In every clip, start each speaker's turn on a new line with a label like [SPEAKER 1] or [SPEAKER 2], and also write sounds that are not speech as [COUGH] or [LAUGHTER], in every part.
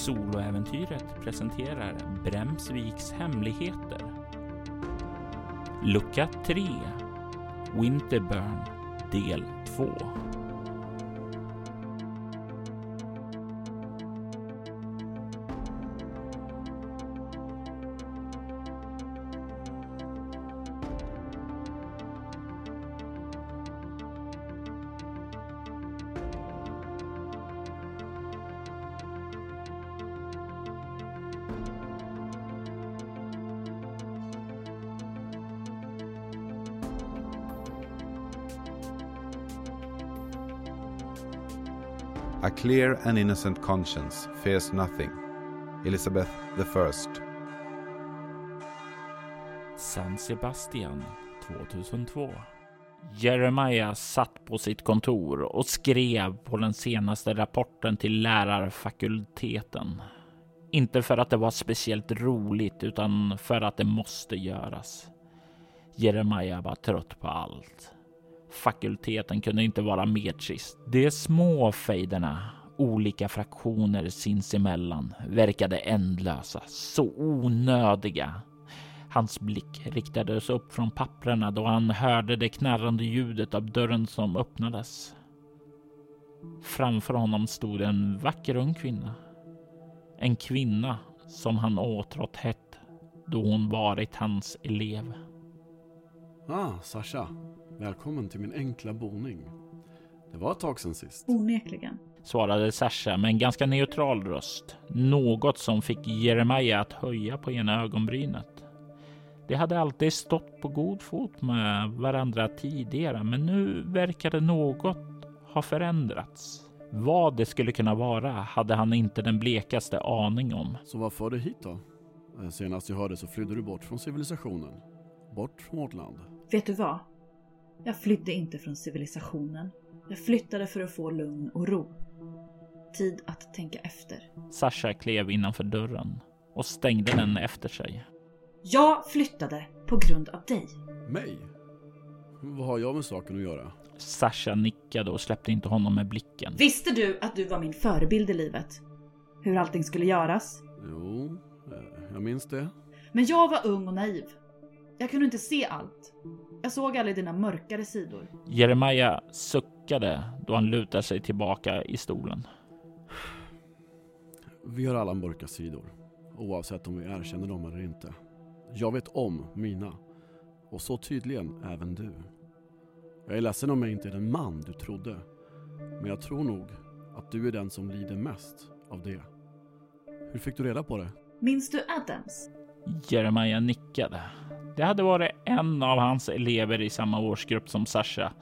[SPEAKER 1] Soloäventyret presenterar Bremsviks hemligheter. Lucka 3 Winterburn del 2
[SPEAKER 2] clear and innocent conscience fears nothing. Elizabeth the First.
[SPEAKER 1] San Sebastian 2002. Jeremiah satt på sitt kontor och skrev på den senaste rapporten till lärarfakulteten. Inte för att det var speciellt roligt utan för att det måste göras. Jeremiah var trött på allt. Fakulteten kunde inte vara mer trist. De små fejderna, olika fraktioner sinsemellan, verkade ändlösa, så onödiga. Hans blick riktades upp från papprena då han hörde det knarrande ljudet av dörren som öppnades. Framför honom stod en vacker ung kvinna. En kvinna som han åtrått hett då hon varit hans elev.
[SPEAKER 3] Ah, Sasha. Välkommen till min enkla boning. Det var ett tag sedan sist.
[SPEAKER 4] Onekligen.
[SPEAKER 1] Svarade Sasha med en ganska neutral röst. Något som fick Jeremiah att höja på ena ögonbrynet. De hade alltid stått på god fot med varandra tidigare, men nu verkade något ha förändrats. Vad det skulle kunna vara hade han inte den blekaste aning om.
[SPEAKER 3] Så vad för dig hit då? Eh, Senast jag hörde så flydde du bort från civilisationen. Bort från vårt land.
[SPEAKER 4] Vet du vad? Jag flydde inte från civilisationen. Jag flyttade för att få lugn och ro. Tid att tänka efter.
[SPEAKER 1] Sasha klev innanför dörren och stängde den efter sig.
[SPEAKER 4] Jag flyttade på grund av dig.
[SPEAKER 3] Mig? Vad har jag med saken att göra?
[SPEAKER 1] Sasha nickade och släppte inte honom med blicken.
[SPEAKER 4] Visste du att du var min förebild i livet? Hur allting skulle göras?
[SPEAKER 3] Jo, eh, jag minns det.
[SPEAKER 4] Men jag var ung och naiv. Jag kunde inte se allt. Jag såg aldrig dina mörkare sidor.
[SPEAKER 1] Jeremiah suckade då han lutade sig tillbaka i stolen.
[SPEAKER 3] Vi har alla mörka sidor. Oavsett om vi erkänner dem eller inte. Jag vet om mina. Och så tydligen även du. Jag är ledsen om jag inte är den man du trodde. Men jag tror nog att du är den som lider mest av det. Hur fick du reda på det?
[SPEAKER 4] Minns du Adams?
[SPEAKER 1] Jeremiah nickade. Det hade varit en av hans elever i samma årsgrupp som Sasha.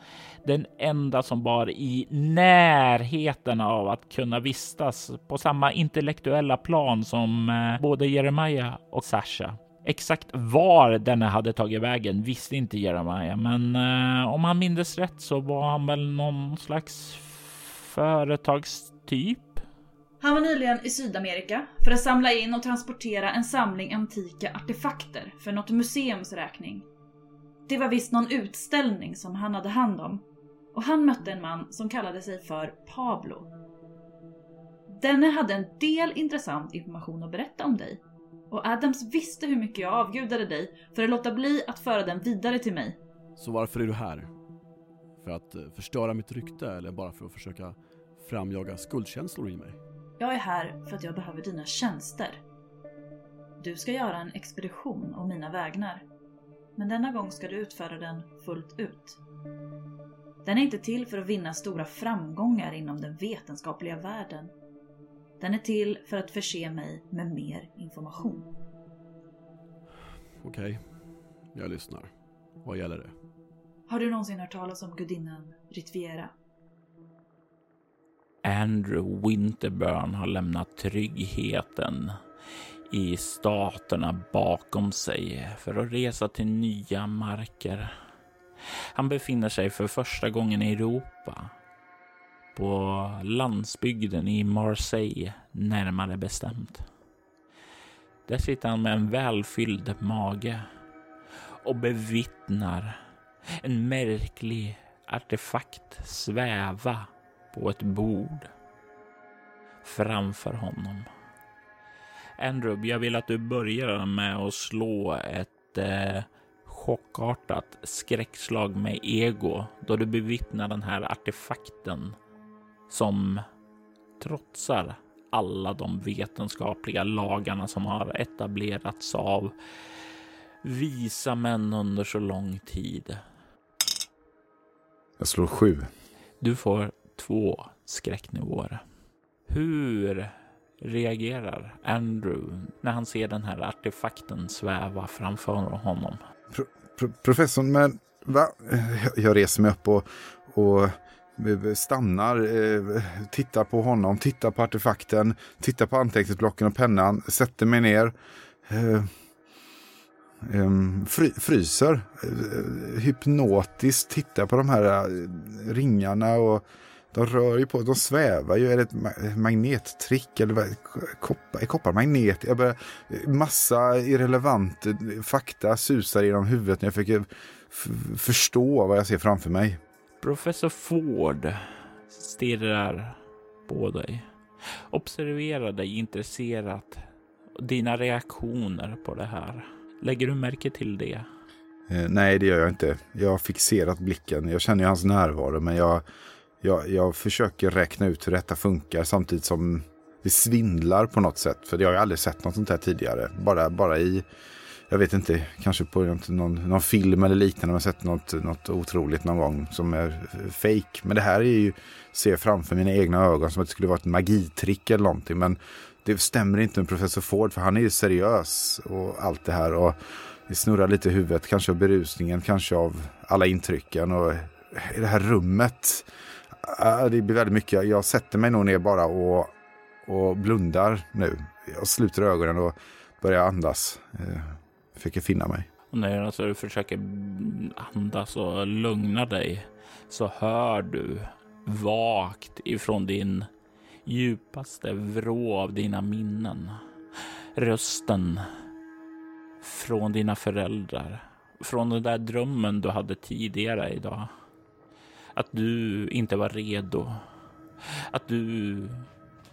[SPEAKER 1] Den enda som var i närheten av att kunna vistas på samma intellektuella plan som eh, både Jeremiah och Sasha. Exakt var denne hade tagit vägen visste inte Jeremiah, men eh, om han mindes rätt så var han väl någon slags företagstyp.
[SPEAKER 4] Han var nyligen i Sydamerika för att samla in och transportera en samling antika artefakter för något museums räkning. Det var visst någon utställning som han hade hand om och han mötte en man som kallade sig för Pablo. Denne hade en del intressant information att berätta om dig och Adams visste hur mycket jag avgudade dig för att låta bli att föra den vidare till mig.
[SPEAKER 3] Så varför är du här? För att eh, förstöra mitt rykte eller bara för att försöka framjaga skuldkänslor i mig?
[SPEAKER 4] Jag är här för att jag behöver dina tjänster. Du ska göra en expedition om mina vägnar. Men denna gång ska du utföra den fullt ut. Den är inte till för att vinna stora framgångar inom den vetenskapliga världen. Den är till för att förse mig med mer information.
[SPEAKER 3] Okej, jag lyssnar. Vad gäller det?
[SPEAKER 4] Har du någonsin hört talas om gudinnan Ritviera?
[SPEAKER 1] Andrew Winterburn har lämnat tryggheten i staterna bakom sig för att resa till nya marker. Han befinner sig för första gången i Europa. På landsbygden i Marseille, närmare bestämt. Där sitter han med en välfylld mage och bevittnar en märklig artefakt sväva på ett bord framför honom. Andrew, jag vill att du börjar med att slå ett eh, chockartat skräckslag med ego då du bevittnar den här artefakten som trotsar alla de vetenskapliga lagarna som har etablerats av visa män under så lång tid.
[SPEAKER 2] Jag slår sju.
[SPEAKER 1] Du får två skräcknivåer. Hur reagerar Andrew när han ser den här artefakten sväva framför honom?
[SPEAKER 2] Pro, pro, professorn, men va? Jag reser mig upp och, och stannar, eh, tittar på honom, tittar på artefakten, tittar på anteckningsblocken och pennan, sätter mig ner. Eh, eh, fry, fryser, hypnotiskt tittar på de här ringarna och de rör ju på, de svävar ju. Är det ett magnettrick eller vad? Koppar, är koppar magnet? Jag börjar, massa irrelevant fakta susar genom huvudet när jag försöker förstå vad jag ser framför mig.
[SPEAKER 1] Professor Ford stirrar på dig. Observerar dig intresserat. Dina reaktioner på det här. Lägger du märke till det?
[SPEAKER 2] Eh, nej, det gör jag inte. Jag har fixerat blicken. Jag känner ju hans närvaro, men jag, jag, jag försöker räkna ut hur detta funkar samtidigt som det svindlar på något sätt. För jag har ju aldrig sett något sånt här tidigare. Bara, bara i jag vet inte, kanske på någon, någon film eller liknande. Man sett något, något otroligt någon gång som är fake. Men det här är ju, ser framför mina egna ögon som att det skulle vara ett magitrick eller någonting. Men det stämmer inte med professor Ford för han är ju seriös och allt det här. Och det snurrar lite i huvudet, kanske av berusningen, kanske av alla intrycken. Och i det här rummet, det blir väldigt mycket. Jag sätter mig nog ner bara och, och blundar nu. Jag sluter ögonen och börjar andas. Eh, försöker finna mig.
[SPEAKER 1] Och när alltså du försöker andas och lugna dig så hör du vagt ifrån din djupaste vrå av dina minnen rösten från dina föräldrar. Från den där drömmen du hade tidigare idag. Att du inte var redo. Att du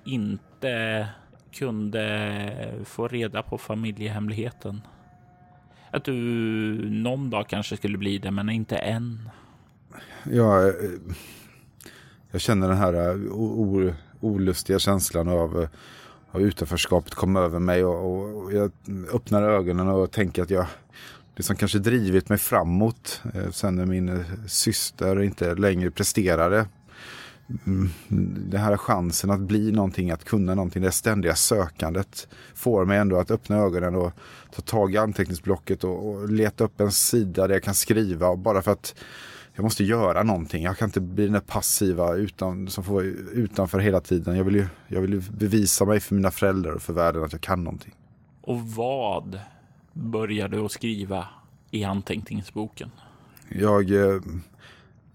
[SPEAKER 1] inte kunde få reda på familjehemligheten. Att du någon dag kanske skulle bli det, men inte än.
[SPEAKER 2] Ja, eh, jag känner den här eh, olustiga känslan av, eh, av utanförskapet komma över mig och, och, jag öppnar ögonen och tänker att jag det som kanske drivit mig framåt eh, sen när min eh, syster inte längre presterade mm, den här chansen att bli någonting, att kunna någonting, det ständiga sökandet får mig ändå att öppna ögonen och ta tag i anteckningsblocket och, och leta upp en sida där jag kan skriva bara för att jag måste göra någonting. Jag kan inte bli den där passiva utan, som får vara utanför hela tiden. Jag vill, ju, jag vill ju bevisa mig för mina föräldrar och för världen att jag kan någonting.
[SPEAKER 1] Och vad började du att skriva i anteckningsboken?
[SPEAKER 2] Jag eh,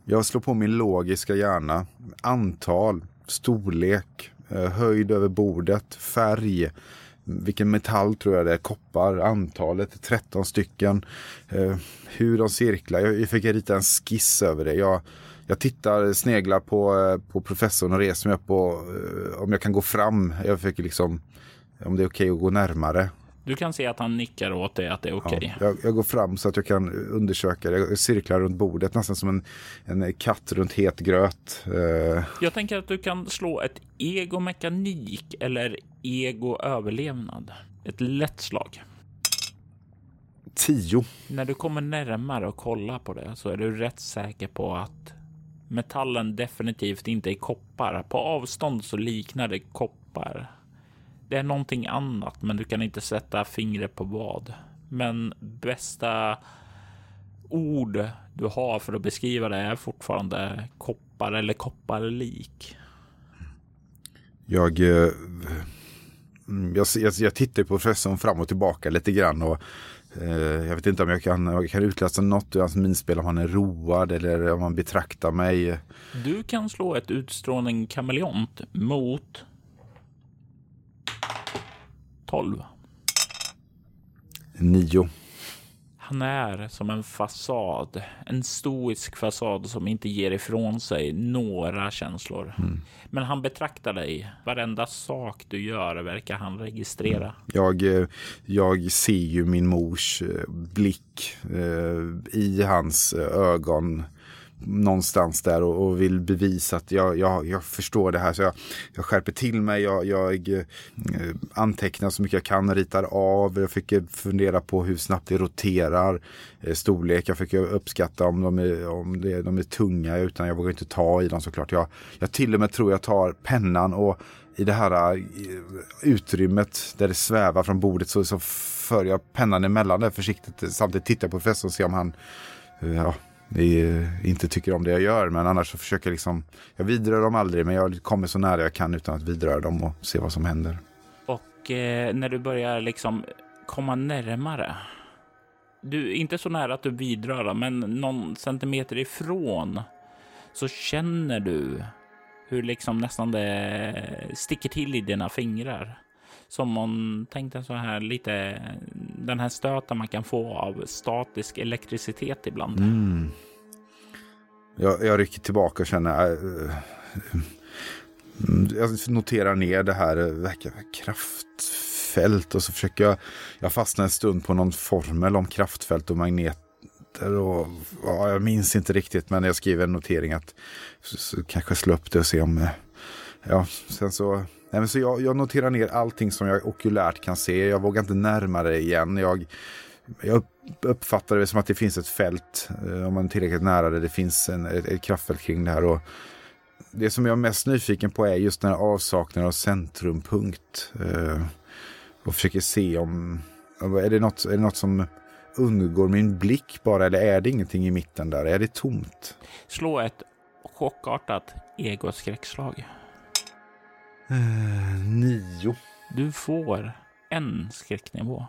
[SPEAKER 2] jag slår på min logiska hjärna. Antal, storlek, eh, höjd över bordet, färg, vilken metall tror jag det är, koppar, antalet, 13 stycken, eh, hur de cirklar. Jag fick rita en skiss över det. Jag, jag tittar, sneglar på, eh, på professorn och reser mig upp och om jag kan gå fram. Jag försöker liksom, om det är okej okay att gå närmare.
[SPEAKER 1] Du kan se att han nickar åt dig att det är okej. Okay.
[SPEAKER 2] Ja, jag, jag, går fram så att jag kan undersöka det. Jag cirklar runt bordet nästan som en, en katt runt het gröt. Uh...
[SPEAKER 1] Jag tänker att du kan slå ett egomekanik eller ego-överlevnad. Ett lätt slag.
[SPEAKER 2] Tio.
[SPEAKER 1] När du kommer närmare och kollar på det så är du rätt säker på att metallen definitivt inte är koppar. På avstånd så liknar det koppar. Det är någonting annat, men du kan inte sätta fingret på vad. Men bästa ord du har för att beskriva det är fortfarande koppar eller kopparlik.
[SPEAKER 2] Jag, eh, jag, jag, jag tittar på professorn fram och tillbaka lite grann och eh, jag vet inte om jag kan, jag kan utläsa något ur hans minspel om han är road eller om han betraktar mig.
[SPEAKER 1] Du kan slå ett utstrålning kameleont mot 12.
[SPEAKER 2] Nio.
[SPEAKER 1] Han är som en fasad, en stoisk fasad som inte ger ifrån sig några känslor. Mm. Men han betraktar dig. Varenda sak du gör verkar han registrera.
[SPEAKER 2] Jag, eh, jag ser ju min mors eh, blick eh, i hans ögon någonstans där och, och, vill bevisa att jag, jag, jag förstår det här. Så jag, jag skärper till mig, jag, jag eh, antecknar så mycket jag kan, ritar av. Jag fick fundera på hur snabbt det roterar, eh, storlek. Jag fick uppskatta om de är, om det, de är tunga utan jag vågar inte ta i dem såklart. Jag, jag till och med tror jag tar pennan och i det här eh, utrymmet där det svävar från bordet så, så för jag pennan emellan där försiktigt. Samtidigt tittar jag på professorn och ser om han eh, ja, inte tycker om det jag gör. Men annars så försöker jag liksom, jag vidrör dem aldrig men jag kommer så nära jag kan utan att vidröra dem och se vad som händer.
[SPEAKER 1] Och eh, när du börjar liksom komma närmare, du inte så nära att du vidrör dem, men någon centimeter ifrån så känner du hur liksom nästan det sticker till i dina fingrar. Som om, tänkte så här lite, den här stöten man kan få av statisk elektricitet ibland. Mm.
[SPEAKER 2] Jag, jag rycker tillbaka och känner, äh, äh jag noterar ner det här äh, Verkar kraftfält och så försöker jag, jag fastnar en stund på någon formel om kraftfält och magneter och ja, jag minns inte riktigt men jag skriver en notering att så, så kanske slå upp det och se om, äh, ja, sen så Nej, men så jag, jag, noterar ner allting som jag okulärt kan se. Jag vågar inte närma det igen. Jag, jag uppfattar det som att det finns ett fält, eh, om man är tillräckligt nära det. Det finns en, ett, ett kraftfält kring det här. Och det som jag är mest nyfiken på är just den här avsaknaden av centrumpunkt. Eh, och försöker se om, är det, något, är det något som undgår min blick bara eller är det ingenting i mitten där? Är det tomt?
[SPEAKER 1] Slå ett chockartat egoskräckslag.
[SPEAKER 2] Eh, nio.
[SPEAKER 1] Du får en skräcknivå.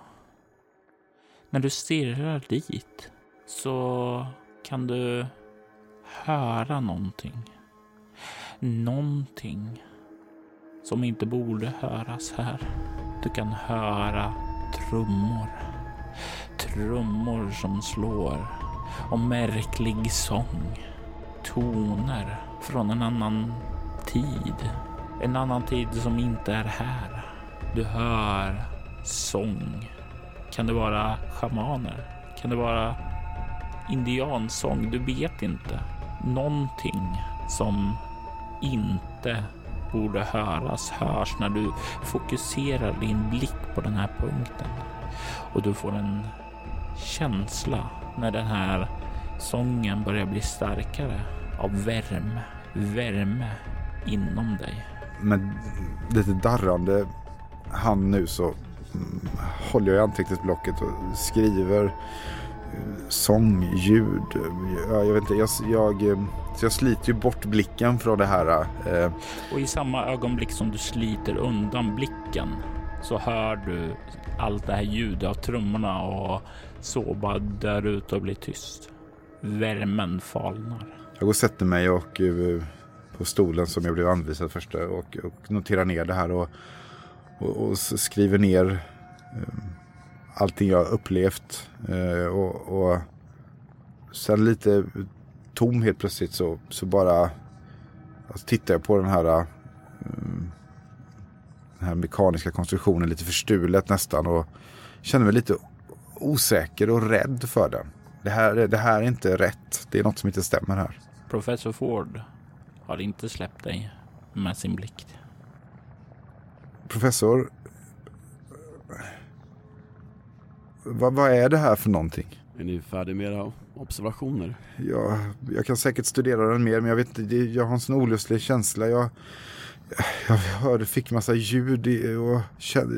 [SPEAKER 1] När du stirrar dit så kan du höra någonting. Någonting som inte borde höras här. Du kan höra trummor. Trummor som slår och märklig sång. Toner från en annan tid en annan tid som inte är här. Du hör sång. Kan det vara schamaner? Kan det vara indiansång? Du vet inte. Någonting som inte borde höras hörs när du fokuserar din blick på den här punkten. Och du får en känsla när den här sången börjar bli starkare av värme, värme inom dig
[SPEAKER 2] med lite darrande hand nu så mm, håller jag i anteckningsblocket och skriver eh, sångljud. Ja, jag vet inte, jag, jag, eh, så jag sliter ju bort blicken från det här. Eh.
[SPEAKER 1] Och i samma ögonblick som du sliter undan blicken så hör du allt det här ljudet av trummorna och så bara där ute och blir tyst. Värmen falnar.
[SPEAKER 2] Jag går och sätter mig och på stolen som jag blev anvisad först och, och noterar ner det här och, och, och skriver ner eh, allting jag upplevt. Eh, och, och sen lite tom helt plötsligt så, så bara alltså, tittar jag på den här eh, den här mekaniska konstruktionen lite förstulet nästan och känner mig lite osäker och rädd för den. Det här, det här är inte rätt. Det är något som inte stämmer här.
[SPEAKER 1] Professor Ford har inte släppt dig med sin blick.
[SPEAKER 2] Professor, vad, vad är det här för någonting?
[SPEAKER 3] Är ni färdiga med era observationer?
[SPEAKER 2] Ja, jag kan säkert studera den mer, men jag vet inte, jag har en sån olustig känsla. Jag, jag hörde, fick massa ljud och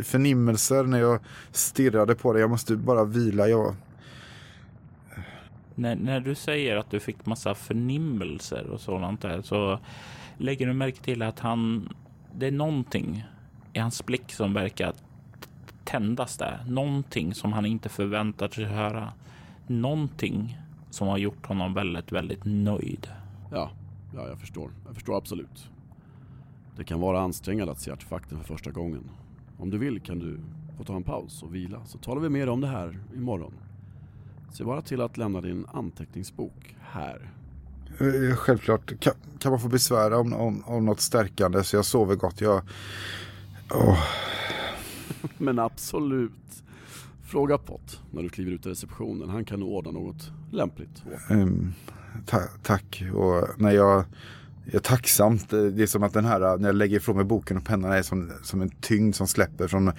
[SPEAKER 2] förnimmelser när jag stirrade på det. Jag måste bara vila. Jag,
[SPEAKER 1] när, när du säger att du fick massa förnimmelser och sådant där så lägger du märke till att han, det är någonting i hans blick som verkar tändas där. Någonting som han inte förväntar sig höra. Någonting som har gjort honom väldigt, väldigt nöjd.
[SPEAKER 3] Ja, ja, jag förstår. Jag förstår absolut. Det kan vara ansträngande att se artefakten för första gången. Om du vill kan du få ta en paus och vila så talar vi mer om det här imorgon. Se bara till att lämna din anteckningsbok här.
[SPEAKER 2] Eh, Självklart. Kan, kan man få besvära om, om, om något stärkande så jag sover gott. Jag... Åh, [LAUGHS]
[SPEAKER 3] Men absolut. Fråga Pott när du kliver ut i receptionen. Han kan ordna något lämpligt.
[SPEAKER 2] ehm, ta, tack. Och när jag... Jag är tacksamt. Eh, det är som att den här, eh, när jag lägger ifrån mig boken och pennan är som, som en tyngd som släpper från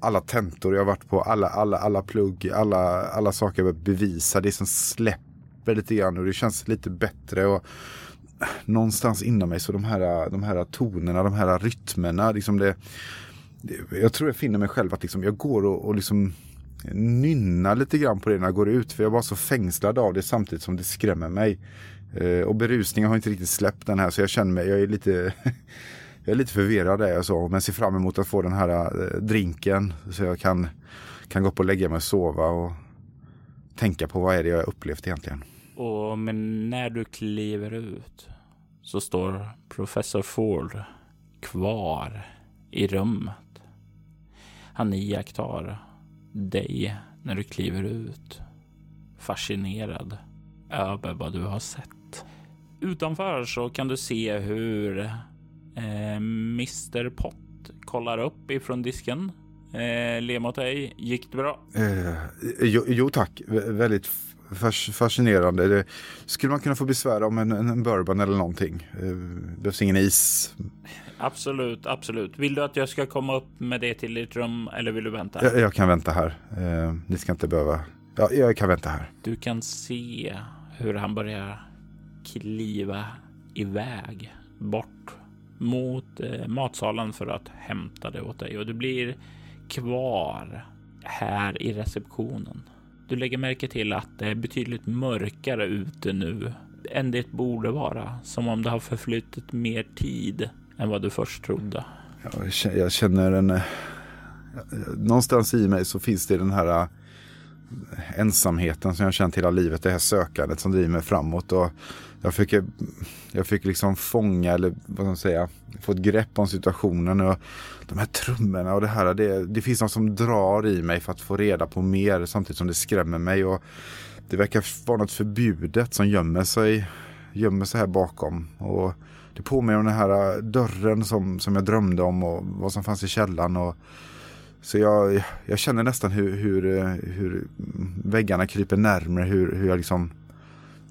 [SPEAKER 2] alla tentor jag har varit på, alla, alla, alla plugg, alla, alla saker jag behöver bevisa. Det är som släpper lite grann och det känns lite bättre. Och eh, någonstans inom mig så de här, de här tonerna, de här rytmerna, liksom det, det, jag tror jag finner mig själv att liksom jag går och, och liksom Nynna lite grann på det när jag går ut. För jag var så fängslad av det samtidigt som det skrämmer mig. Eh, och berusningen har inte riktigt släppt den här så jag känner mig, jag är lite [LAUGHS] Jag är lite förvirrad där alltså. jag så, men ser fram emot att få den här eh, drinken så jag kan, kan gå upp och lägga mig och sova och tänka på vad är det jag har upplevt egentligen.
[SPEAKER 1] Och men när du kliver ut så står professor Ford kvar i rummet. Han iakttar dig när du kliver ut. Fascinerad över vad du har sett. Utanför så kan du se hur eh, Mr Pott kollar upp ifrån disken. Eh, ler mot dig. Gick det bra?
[SPEAKER 2] Eh, jo, jo tack, V väldigt fascinerande. Det, skulle man kunna få besvära om en, en bourbon eller någonting? Eh, behövs ingen is.
[SPEAKER 1] Absolut, absolut. Vill du att jag ska komma upp med det till ditt rum eller vill du vänta?
[SPEAKER 2] Jag, jag kan vänta här. Eh, ni ska inte behöva. Ja, jag kan vänta här.
[SPEAKER 1] Du kan se hur han börjar kliva iväg bort mot eh, matsalen för att hämta det åt dig och du blir kvar här i receptionen. Du lägger märke till att det är betydligt mörkare ute nu än det borde vara, som om det har förflutit mer tid än vad du först trodde.
[SPEAKER 2] Jag känner en... Eh, någonstans i mig så finns det den här eh, ensamheten som jag har känt hela livet. Det här sökandet som driver mig framåt. Och jag fick, jag fick liksom fånga, eller vad ska man säga, få ett grepp om situationen. Och de här trummorna och det här. Det, det finns något som drar i mig för att få reda på mer samtidigt som det skrämmer mig. Och det verkar vara något förbjudet som gömmer sig, gömmer sig här bakom. Och det påminner om den här dörren som, som jag drömde om och vad som fanns i källaren. Och, så jag, jag känner nästan hur, hur, eh, hur väggarna kryper närmre. Hur, hur jag liksom,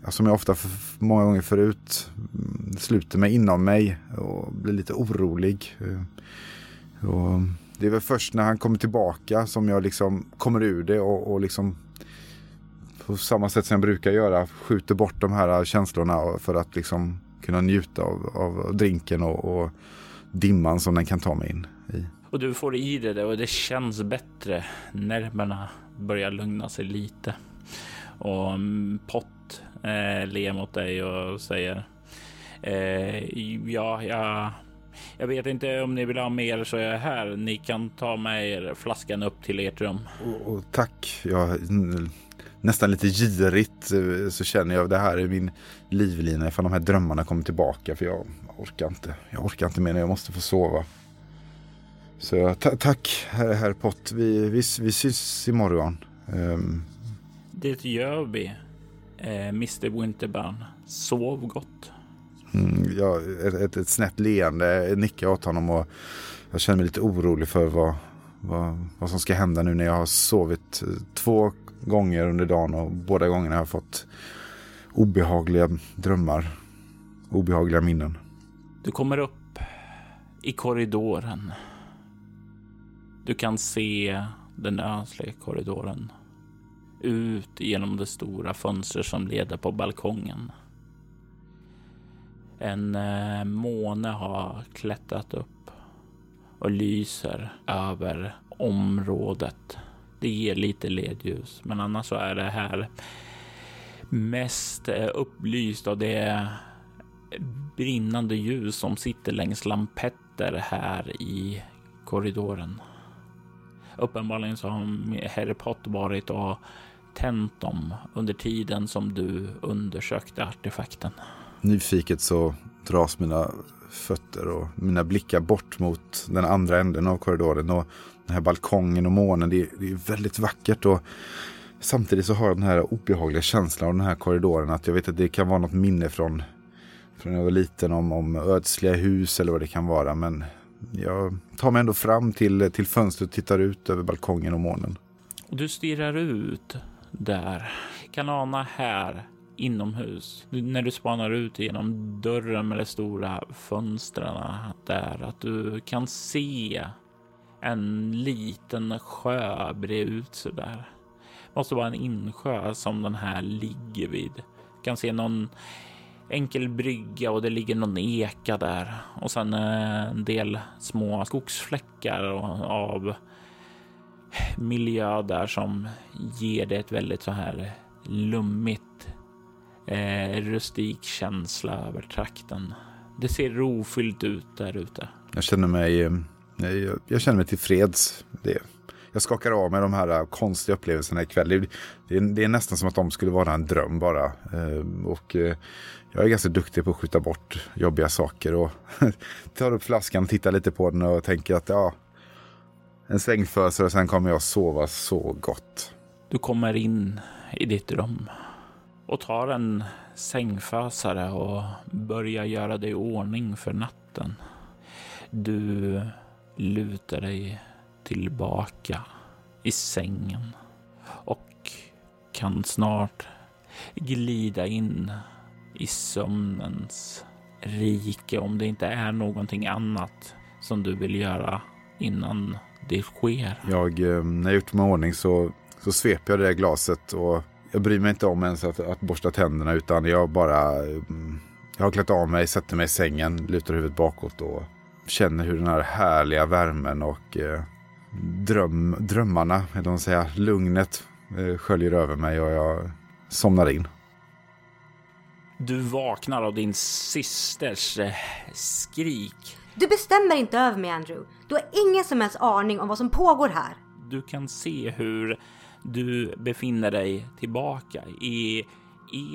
[SPEAKER 2] som jag ofta för, många gånger förut, mm, sluter mig inom mig och blir lite orolig. Eh, och det är väl först när han kommer tillbaka som jag liksom kommer ur det och, och liksom på samma sätt som jag brukar göra skjuter bort de här känslorna för att liksom kunna njuta av, av drinken och, och dimman som den kan ta mig in.
[SPEAKER 1] Och du får i dig det och det känns bättre. Nerverna börjar lugna sig lite. Och mm, Pott eh, ler mot dig och säger eh, Ja, jag, jag vet inte om ni vill ha mer så är jag här. Ni kan ta med er flaskan upp till ert rum.
[SPEAKER 2] Oh, oh, tack, jag nästan lite girigt eh, så känner jag det här är min livlina ifall de här drömmarna kommer tillbaka för jag orkar inte. Jag orkar inte mer, jag måste få sova. Så ta tack herr, herr Pott, vi, vi, vi syns imorgon. Um,
[SPEAKER 1] Det gör vi. Eh, Mr Winterburn. Sov gott.
[SPEAKER 2] Mm, ja, ett, ett, ett snett leende nickar åt honom och jag känner mig lite orolig för vad, vad, vad som ska hända nu när jag har sovit eh, två gånger under dagen och båda gångerna har jag fått obehagliga drömmar, obehagliga minnen.
[SPEAKER 1] Du kommer upp i korridoren. Du kan se den ödsliga korridoren ut genom det stora fönstret som leder på balkongen. En eh, måne har klättrat upp och lyser över området. Det ger lite ledljus, men annars så är det här mest eh, upplyst av det brinnande ljus som sitter längs lampetter här i korridoren. Uppenbarligen så har Harry Potter varit och tänt dem under tiden som du undersökte artefakten.
[SPEAKER 2] Nyfiket så dras mina fötter och mina blickar bort mot den andra änden av korridoren och den här balkongen och månen. Det är, det är väldigt vackert och Samtidigt så har jag den här obehagliga känslan av den här korridoren. Att jag vet att det kan vara något minne från, från när jag var liten om, om ödsliga hus eller vad det kan vara. Men jag tar mig ändå fram till, till fönstret och tittar ut över balkongen och månen.
[SPEAKER 1] Och du stirrar ut där. Kan ana här inomhus. När du spanar ut genom dörren med de stora fönstren där att du kan se en liten sjö bre ut så där. Måste vara en insjö som den här ligger vid. Du kan se någon enkel brygga och det ligger någon eka där och sen eh, en del små skogsfläckar av miljö där som ger det ett väldigt så här lummigt eh, rustik känsla över trakten. Det ser rofyllt ut där ute.
[SPEAKER 2] Jag känner mig, eh, jag, jag känner mig tillfreds. Det, jag skakar av mig de här eh, konstiga upplevelserna ikväll. Det, det, det är nästan som att de skulle vara en dröm bara. Eh, och jag är ganska duktig på att skjuta bort jobbiga saker och [LAUGHS] tar upp flaskan, tittar lite på den och tänker att ja, en sängfösare och sen kommer jag sova så gott.
[SPEAKER 1] Du kommer in i ditt rum och tar en sängfösare och börjar göra dig i ordning för natten. Du lutar dig tillbaka i sängen och kan snart glida in i sömnens rike om det inte är någonting annat som du vill göra innan det sker.
[SPEAKER 2] Jag, eh, när jag gjort mig i ordning så, så sveper jag det där glaset och jag bryr mig inte om ens att, att borsta tänderna utan jag bara eh, jag har klätt av mig, sätter mig i sängen, lutar huvudet bakåt och känner hur den här härliga värmen och eh, dröm, drömmarna, eller vad man säga, lugnet eh, sköljer över mig och jag somnar in.
[SPEAKER 1] Du vaknar av din systers eh, skrik.
[SPEAKER 5] Du bestämmer inte över mig Andrew. Du har ingen som helst aning om vad som pågår här.
[SPEAKER 1] Du kan se hur du befinner dig tillbaka i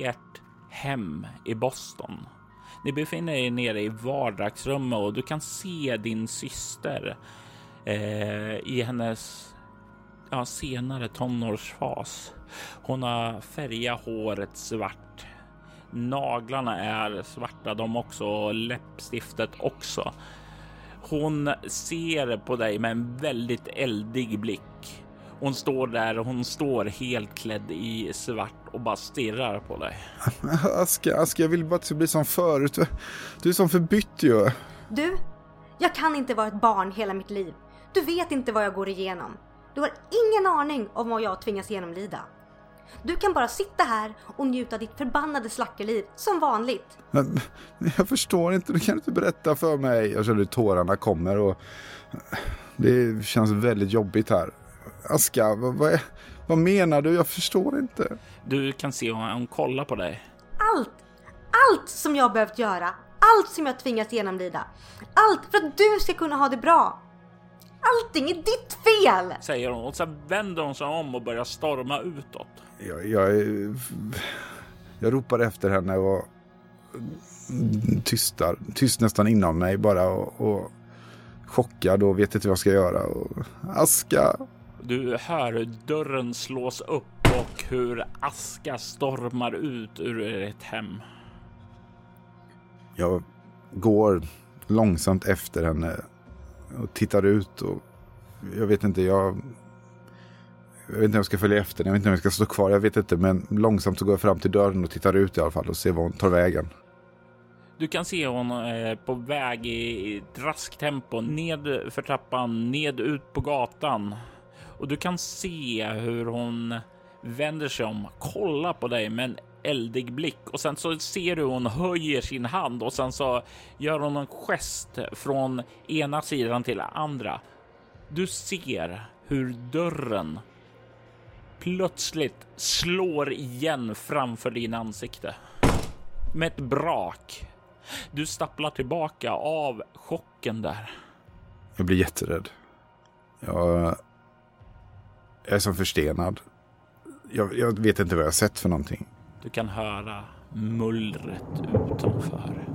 [SPEAKER 1] ert hem i Boston. Ni befinner er nere i vardagsrummet och du kan se din syster eh, i hennes ja, senare tonårsfas. Hon har färgat håret svart. Naglarna är svarta de också och läppstiftet också. Hon ser på dig med en väldigt eldig blick. Hon står där och hon står helt klädd i svart och bara stirrar på dig. [LAUGHS]
[SPEAKER 2] Aska, Aska, jag vill bara att det ska bli som förut. Du är som förbytt ju.
[SPEAKER 5] Du, jag kan inte vara ett barn hela mitt liv. Du vet inte vad jag går igenom. Du har ingen aning om vad jag tvingas genomlida. Du kan bara sitta här och njuta ditt förbannade slackerliv som vanligt.
[SPEAKER 2] Men, jag förstår inte, du kan inte berätta för mig. Jag känner hur tårarna kommer och det känns väldigt jobbigt här. Aska, vad, vad, vad menar du? Jag förstår inte.
[SPEAKER 1] Du kan se hon, hon kollar på dig.
[SPEAKER 5] Allt, allt som jag behövt göra, allt som jag tvingats genomlida, allt för att du ska kunna ha det bra. Allting är ditt fel!
[SPEAKER 1] Säger hon och sen vänder hon sig om och börjar storma utåt.
[SPEAKER 2] Jag, jag, jag ropar efter henne och tystar, tyst nästan inom mig bara och, och chockad och vet inte vad jag ska göra. Och, aska!
[SPEAKER 1] Du hör dörren slås upp och hur aska stormar ut ur ett hem.
[SPEAKER 2] Jag går långsamt efter henne och tittar ut och jag vet inte, jag... Jag vet inte om jag ska följa efter, jag vet inte om jag ska stå kvar, jag vet inte. Men långsamt så går jag fram till dörren och tittar ut i alla fall och ser var hon tar vägen.
[SPEAKER 1] Du kan se hon är på väg i ett raskt tempo ned för trappan, ned ut på gatan. Och du kan se hur hon vänder sig om, kollar på dig med en eldig blick och sen så ser du hon höjer sin hand och sen så gör hon en gest från ena sidan till andra. Du ser hur dörren plötsligt slår igen framför din ansikte. Med ett brak. Du stapplar tillbaka av chocken där.
[SPEAKER 2] Jag blir jätterädd. Jag, jag är som förstenad. Jag, jag vet inte vad jag har sett för någonting.
[SPEAKER 1] Du kan höra mullret utanför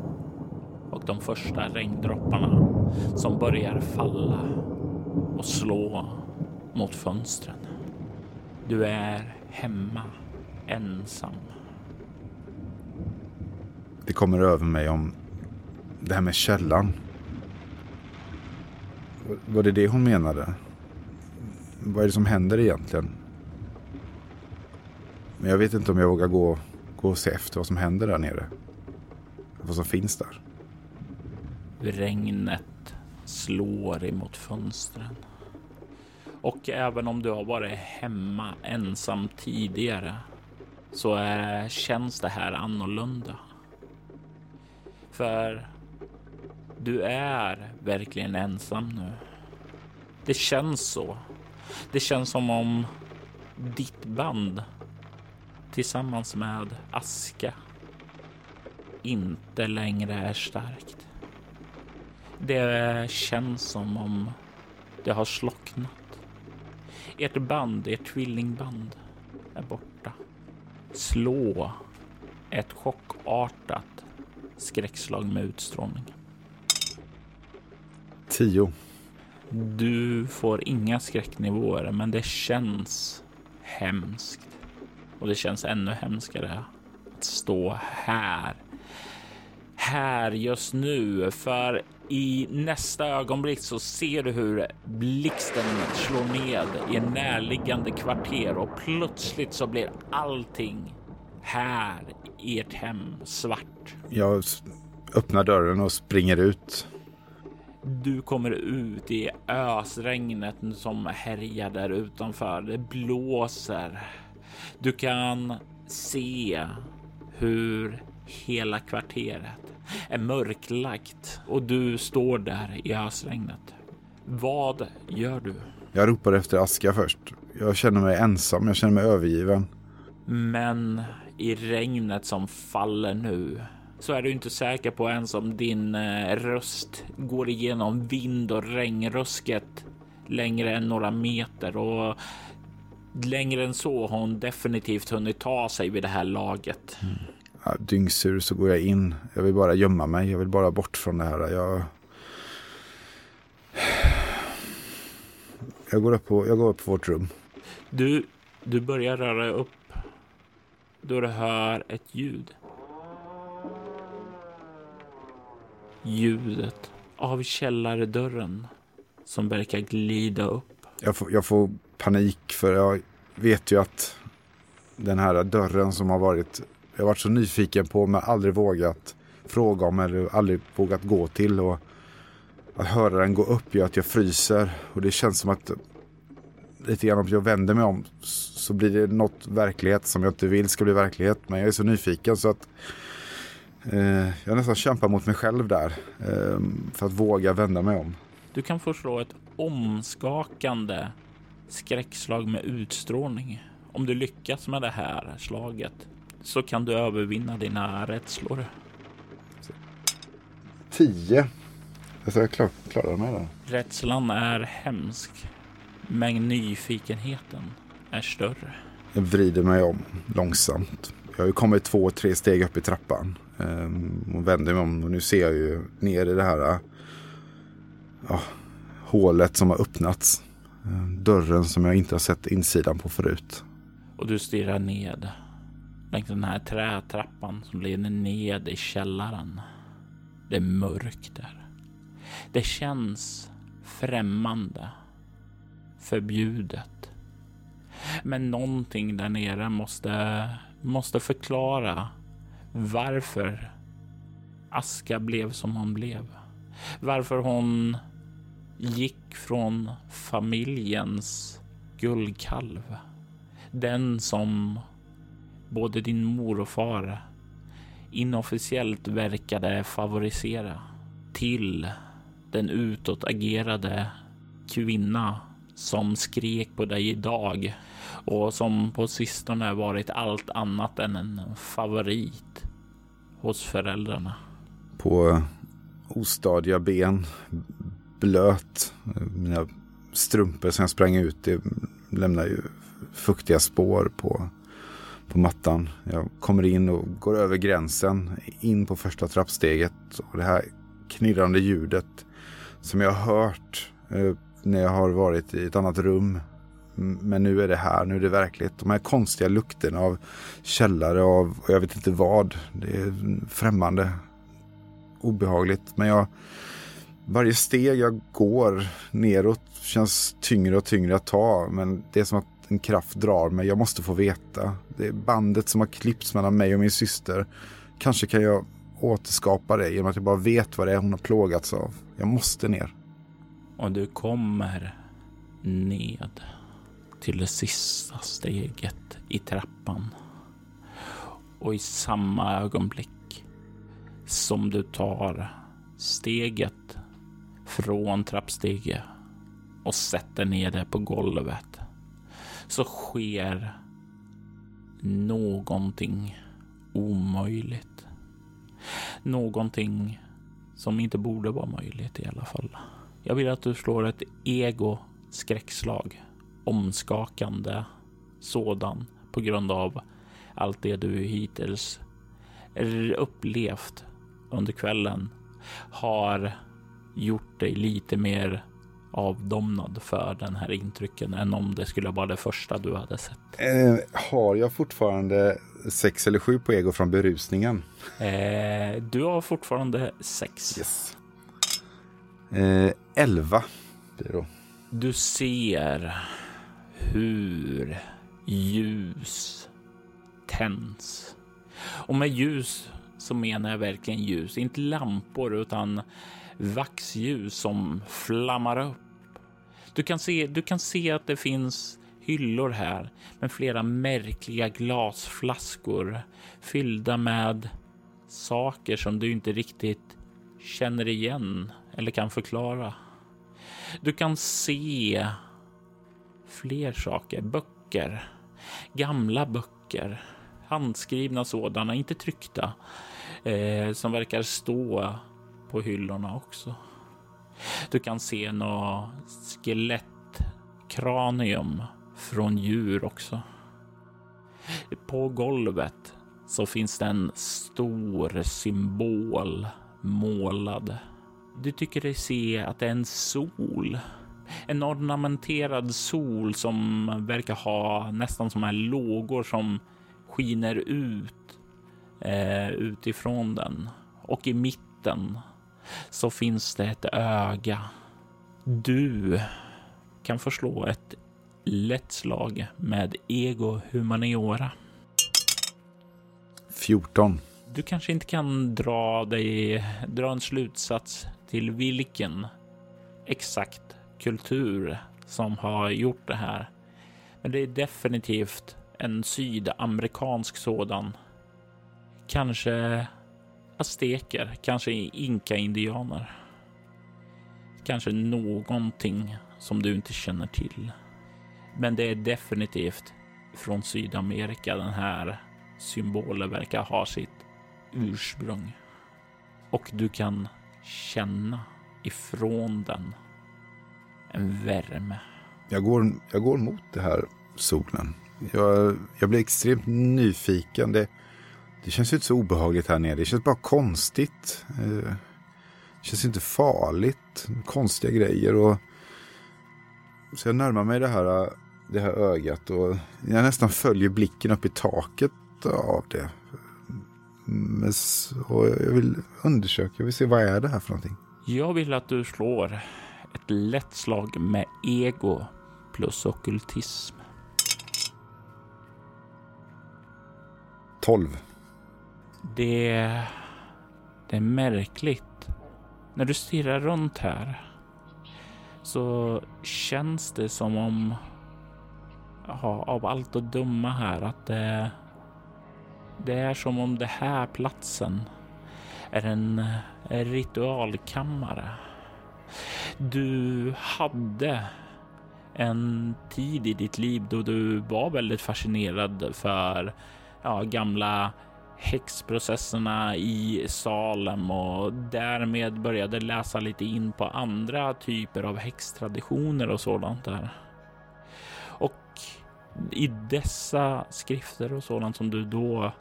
[SPEAKER 1] och de första regndropparna som börjar falla och slå mot fönstren. Du är hemma ensam.
[SPEAKER 2] Det kommer över mig om det här med källan. Var det det hon menade? Vad är det som händer egentligen? Men jag vet inte om jag vågar gå, gå och se efter vad som händer där nere. Vad som finns där.
[SPEAKER 1] Regnet slår emot fönstren. Och även om du har varit hemma ensam tidigare så är, känns det här annorlunda. För du är verkligen ensam nu. Det känns så. Det känns som om ditt band tillsammans med Aska inte längre är starkt. Det känns som om det har slocknat. Ert band, ert tvillingband, är borta. Slå ett chockartat skräckslag med utstrålning.
[SPEAKER 2] Tio.
[SPEAKER 1] Du får inga skräcknivåer, men det känns hemskt. Och det känns ännu hemskare att stå här. Här just nu, för i nästa ögonblick så ser du hur blixten slår ned i en närliggande kvarter och plötsligt så blir allting här i ert hem svart.
[SPEAKER 2] Jag öppnar dörren och springer ut.
[SPEAKER 1] Du kommer ut i ösregnet som härjar där utanför. Det blåser. Du kan se hur hela kvarteret är mörklagt och du står där i ösregnet. Vad gör du?
[SPEAKER 2] Jag ropar efter Aska först. Jag känner mig ensam, jag känner mig övergiven.
[SPEAKER 1] Men i regnet som faller nu så är du inte säker på ens om din eh, röst går igenom vind och regnrusket längre än några meter och längre än så har hon definitivt hunnit ta sig vid det här laget.
[SPEAKER 2] Mm. Ja, dyngsur så går jag in. Jag vill bara gömma mig. Jag vill bara bort från det här. Jag, jag, går, upp på, jag går upp på vårt rum.
[SPEAKER 1] Du, du börjar röra upp då du hör ett ljud. Ljudet av källaredörren som verkar glida upp.
[SPEAKER 2] Jag får, jag får panik för jag vet ju att den här dörren som har varit, jag har varit så nyfiken på men aldrig vågat fråga om eller aldrig vågat gå till. Och att höra den gå upp gör att jag fryser och det känns som att lite grann om jag vänder mig om så blir det något verklighet som jag inte vill ska bli verklighet. Men jag är så nyfiken så att eh, jag nästan kämpar mot mig själv där eh, för att våga vända mig om.
[SPEAKER 1] Du kan få slå ett omskakande skräckslag med utstrålning. Om du lyckas med det här slaget så kan du övervinna dina rädslor.
[SPEAKER 2] Tio. Alltså jag klar, klarar mig där.
[SPEAKER 1] Rädslan är hemsk, men nyfikenheten är större.
[SPEAKER 2] Jag vrider mig om långsamt. Jag har ju kommit två, tre steg upp i trappan. Um, och vänder mig om och nu ser jag ju ner i det här uh, hålet som har öppnats. Uh, dörren som jag inte har sett insidan på förut.
[SPEAKER 1] Och du stirrar ned längs den här trätrappan som leder ned i källaren. Det är mörkt där. Det känns främmande. Förbjudet. Men någonting där nere måste, måste förklara varför Aska blev som hon blev. Varför hon gick från familjens guldkalv. Den som både din mor och far inofficiellt verkade favorisera till den utåtagerade kvinna som skrek på dig idag och som på sistone varit allt annat än en favorit hos föräldrarna.
[SPEAKER 2] På ostadiga ben, blöt. Mina strumpor som jag sprang ut i. lämnar ju fuktiga spår på, på mattan. Jag kommer in och går över gränsen in på första trappsteget och det här knirrande ljudet som jag har hört eh, när jag har varit i ett annat rum Men nu är det här, nu är det verkligt. De här konstiga lukterna av källare av, och jag vet inte vad. Det är främmande. Obehagligt. Men jag, varje steg jag går neråt känns tyngre och tyngre att ta. Men det är som att en kraft drar mig. Jag måste få veta. Det är bandet som har klippts mellan mig och min syster. Kanske kan jag återskapa det genom att jag bara vet vad det är hon har plågats av. Jag måste ner.
[SPEAKER 1] Och du kommer ned till det sista steget i trappan. Och i samma ögonblick som du tar steget från trappsteget och sätter ner det på golvet så sker någonting omöjligt. Någonting som inte borde vara möjligt i alla fall. Jag vill att du slår ett ego skräckslag. Omskakande sådan på grund av allt det du hittills upplevt under kvällen har gjort dig lite mer avdomnad för den här intrycken än om det skulle vara det första du hade sett.
[SPEAKER 2] Eh, har jag fortfarande sex eller sju på ego från berusningen?
[SPEAKER 1] Eh, du har fortfarande sex.
[SPEAKER 2] Yes. Eh, elva blir då.
[SPEAKER 1] Du ser hur ljus tänds. Och med ljus så menar jag verkligen ljus, inte lampor utan vaxljus som flammar upp. Du kan se, du kan se att det finns hyllor här med flera märkliga glasflaskor fyllda med saker som du inte riktigt känner igen eller kan förklara. Du kan se fler saker, böcker, gamla böcker, handskrivna sådana, inte tryckta, eh, som verkar stå på hyllorna också. Du kan se några skelettkranium från djur också. På golvet så finns det en stor symbol målad. Du tycker dig se att det är en sol. En ornamenterad sol som verkar ha nästan som här lågor som skiner ut eh, utifrån den. Och i mitten så finns det ett öga. Du kan förslå ett lätt slag med ego humaniora.
[SPEAKER 2] 14.
[SPEAKER 1] Du kanske inte kan dra dig, dra en slutsats till vilken exakt kultur som har gjort det här. Men det är definitivt en sydamerikansk sådan. Kanske azteker, kanske inka-indianer. Kanske någonting som du inte känner till. Men det är definitivt från Sydamerika den här symbolen verkar ha sitt ursprung. Och du kan känna ifrån den en värme.
[SPEAKER 2] Jag går, jag går mot det här solen. Jag, jag blir extremt nyfiken. Det, det känns inte så obehagligt här nere. Det känns bara konstigt. Eh, det känns inte farligt. Konstiga grejer. Och, så jag närmar mig det här, det här ögat och jag nästan följer blicken upp i taket av det. Och jag vill undersöka, jag vill se vad är det här för någonting.
[SPEAKER 1] Jag vill att du slår ett lätt slag med ego plus okultism.
[SPEAKER 2] 12.
[SPEAKER 1] Det, det är märkligt. När du stirrar runt här så känns det som om ja, av allt att döma här att det, det är som om det här platsen är en ritualkammare. Du hade en tid i ditt liv då du var väldigt fascinerad för ja, gamla häxprocesserna i Salem och därmed började läsa lite in på andra typer av häxtraditioner och sådant där. Och i dessa skrifter och sådant som du då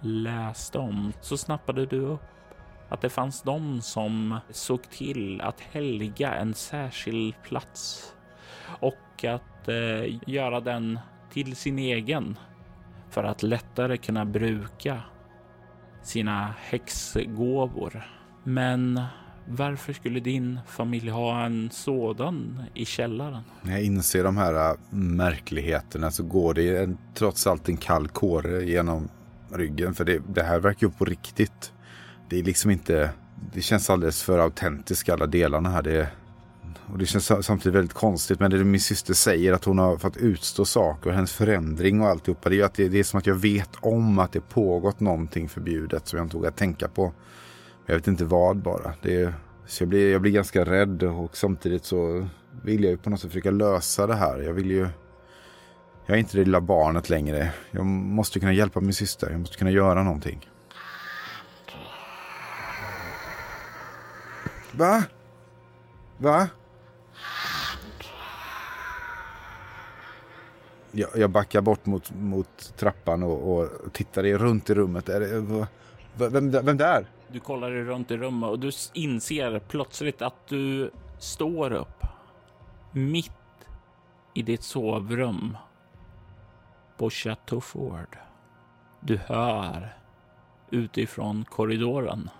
[SPEAKER 1] läste om så snappade du upp att det fanns de som såg till att helga en särskild plats och att eh, göra den till sin egen för att lättare kunna bruka sina häxgåvor. Men varför skulle din familj ha en sådan i källaren?
[SPEAKER 2] När jag inser de här äh, märkligheterna så går det en, trots allt en kall kåre genom ryggen. För det, det här verkar ju på riktigt. Det är liksom inte... Det känns alldeles för autentiskt alla delarna här. Det, och det känns samtidigt väldigt konstigt. Men det min syster säger att hon har fått utstå saker och hennes förändring och alltihopa. Det är, att det, det är som att jag vet om att det pågått någonting förbjudet som jag inte vågar tänka på. Jag vet inte vad bara. Det så jag blir, jag blir ganska rädd och samtidigt så vill jag ju på något sätt försöka lösa det här. Jag vill ju... Jag är inte det lilla barnet längre. Jag måste kunna hjälpa min syster. Jag måste kunna göra någonting. Va? Va? Jag, jag backar bort mot, mot trappan och, och tittar runt i rummet. Är det, vem, vem där?
[SPEAKER 1] Du kollar dig runt i rummet och du inser plötsligt att du står upp mitt i ditt sovrum på Chateau Ford. Du hör utifrån korridoren.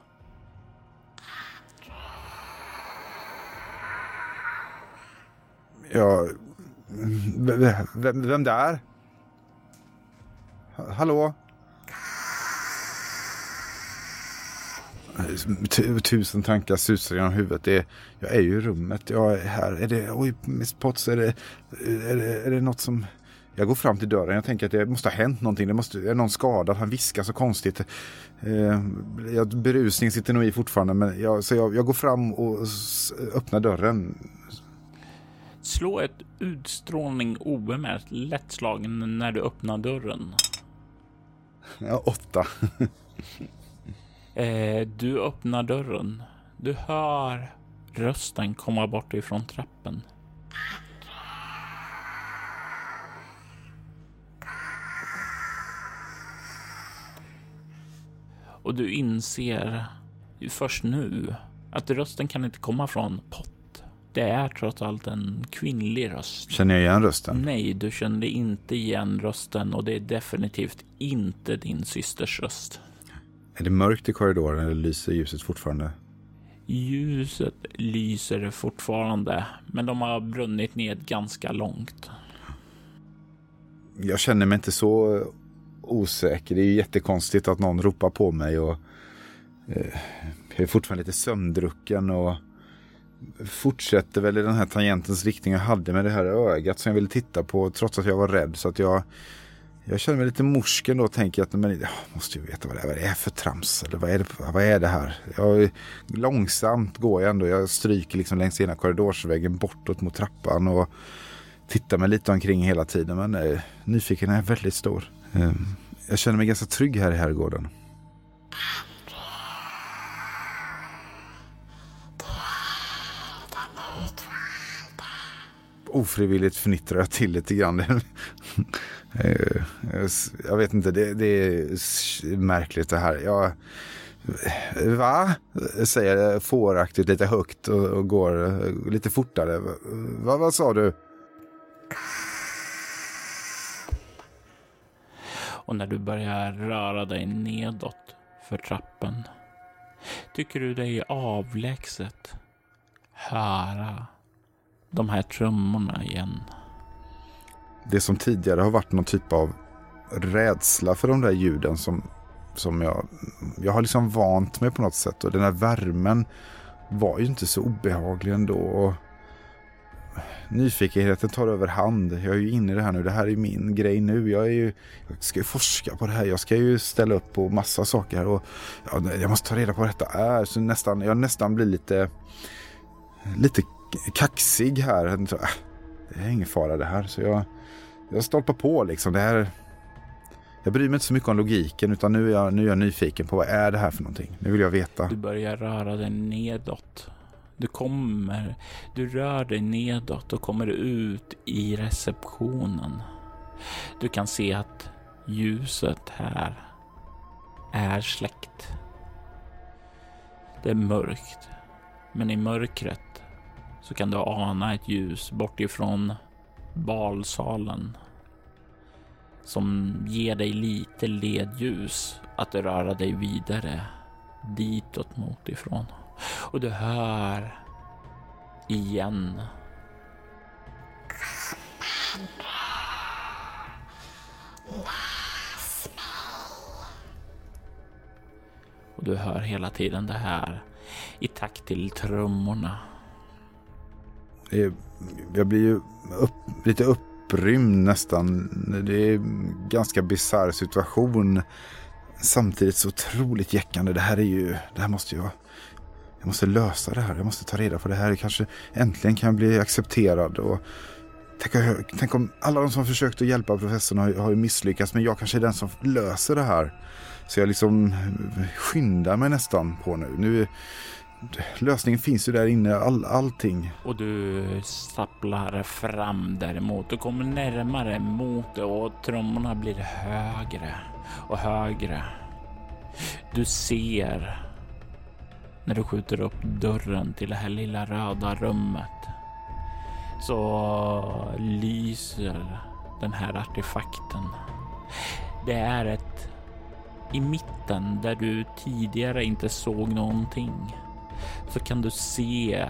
[SPEAKER 2] Ja, vem, vem där? Hallå? Tusen tankar susar genom huvudet. Det jag är ju i rummet. Jag är här. Är det, oj, Miss Potts, är det, är, det, är det något som... Jag går fram till dörren. Jag tänker att det måste ha hänt någonting. Det måste, är någon skadad. Han viskar så konstigt. Eh, berusning sitter nog i fortfarande. Men jag, så jag, jag går fram och öppnar dörren.
[SPEAKER 1] Slå ett utstrålning obemärkt lättslagen när du öppnar dörren.
[SPEAKER 2] Ja, åtta.
[SPEAKER 1] Eh, du öppnar dörren. Du hör rösten komma bort ifrån trappen. Och du inser först nu att rösten kan inte komma från Pott. Det är trots allt en kvinnlig röst.
[SPEAKER 2] Känner jag igen rösten?
[SPEAKER 1] Nej, du kände inte igen rösten och det är definitivt inte din systers röst.
[SPEAKER 2] Är det mörkt i korridoren eller lyser ljuset fortfarande?
[SPEAKER 1] Ljuset lyser fortfarande, men de har brunnit ned ganska långt.
[SPEAKER 2] Jag känner mig inte så osäker. Det är jättekonstigt att någon ropar på mig och eh, jag är fortfarande lite sömndrucken och fortsätter väl i den här tangentens riktning jag hade med det här ögat som jag ville titta på trots att jag var rädd. Så att jag jag känner mig lite morsken då och tänker att men, jag måste ju veta vad det, är, vad det är för trams. Eller vad är det, vad är det här? Jag, långsamt går jag ändå. Jag stryker liksom längs ena korridorsväggen bortåt mot trappan. Och tittar mig lite omkring hela tiden. Men nej, nyfikenheten är väldigt stor. Ehm, jag känner mig ganska trygg här i herrgården. Ofrivilligt fnittrar jag till lite grann. [LAUGHS] Eh, eh, jag vet inte, det, det är märkligt det här. Jag, eh, va? Säger jag fåraktigt lite högt och, och går lite fortare. Va, vad sa du?
[SPEAKER 1] Och när du börjar röra dig nedåt för trappen tycker du dig avlägset höra de här trummorna igen
[SPEAKER 2] det som tidigare har varit någon typ av rädsla för de där ljuden som, som jag, jag har liksom vant mig på något sätt. Och den här värmen var ju inte så obehaglig ändå. Och nyfikenheten tar över hand. Jag är ju inne i det här nu. Det här är min grej nu. Jag, är ju, jag ska ju forska på det här. Jag ska ju ställa upp på massa saker. Här och, jag måste ta reda på vad detta är. Så nästan, jag nästan blir lite, lite kaxig här. Äh, det är ingen fara det här. Så jag, jag stolpar på liksom. Det här, jag bryr mig inte så mycket om logiken utan nu är, jag, nu är jag nyfiken på vad är det här för någonting. Nu vill jag veta.
[SPEAKER 1] Du börjar röra dig nedåt. Du kommer, du rör dig nedåt och kommer ut i receptionen. Du kan se att ljuset här är släckt. Det är mörkt, men i mörkret så kan du ana ett ljus bortifrån balsalen som ger dig lite ledljus att röra dig vidare ditåt mot ifrån. Och du hör igen. Och du hör hela tiden det här i takt till trummorna.
[SPEAKER 2] Jag blir ju upp, lite upprymd nästan. Det är en ganska bisarr situation. Samtidigt så otroligt jäckande. Det här är ju, det här måste jag, jag måste lösa det här. Jag måste ta reda på det här. Kanske äntligen kan jag bli accepterad. Och tänk, tänk om alla de som försökt att hjälpa professorn har, har misslyckats. Men jag kanske är den som löser det här. Så jag liksom skyndar mig nästan på nu. nu lösningen finns ju där inne, all, allting.
[SPEAKER 1] Och du stapplar fram däremot och kommer närmare mot det och trummorna blir högre och högre. Du ser när du skjuter upp dörren till det här lilla röda rummet så lyser den här artefakten. Det är ett i mitten där du tidigare inte såg någonting så kan du se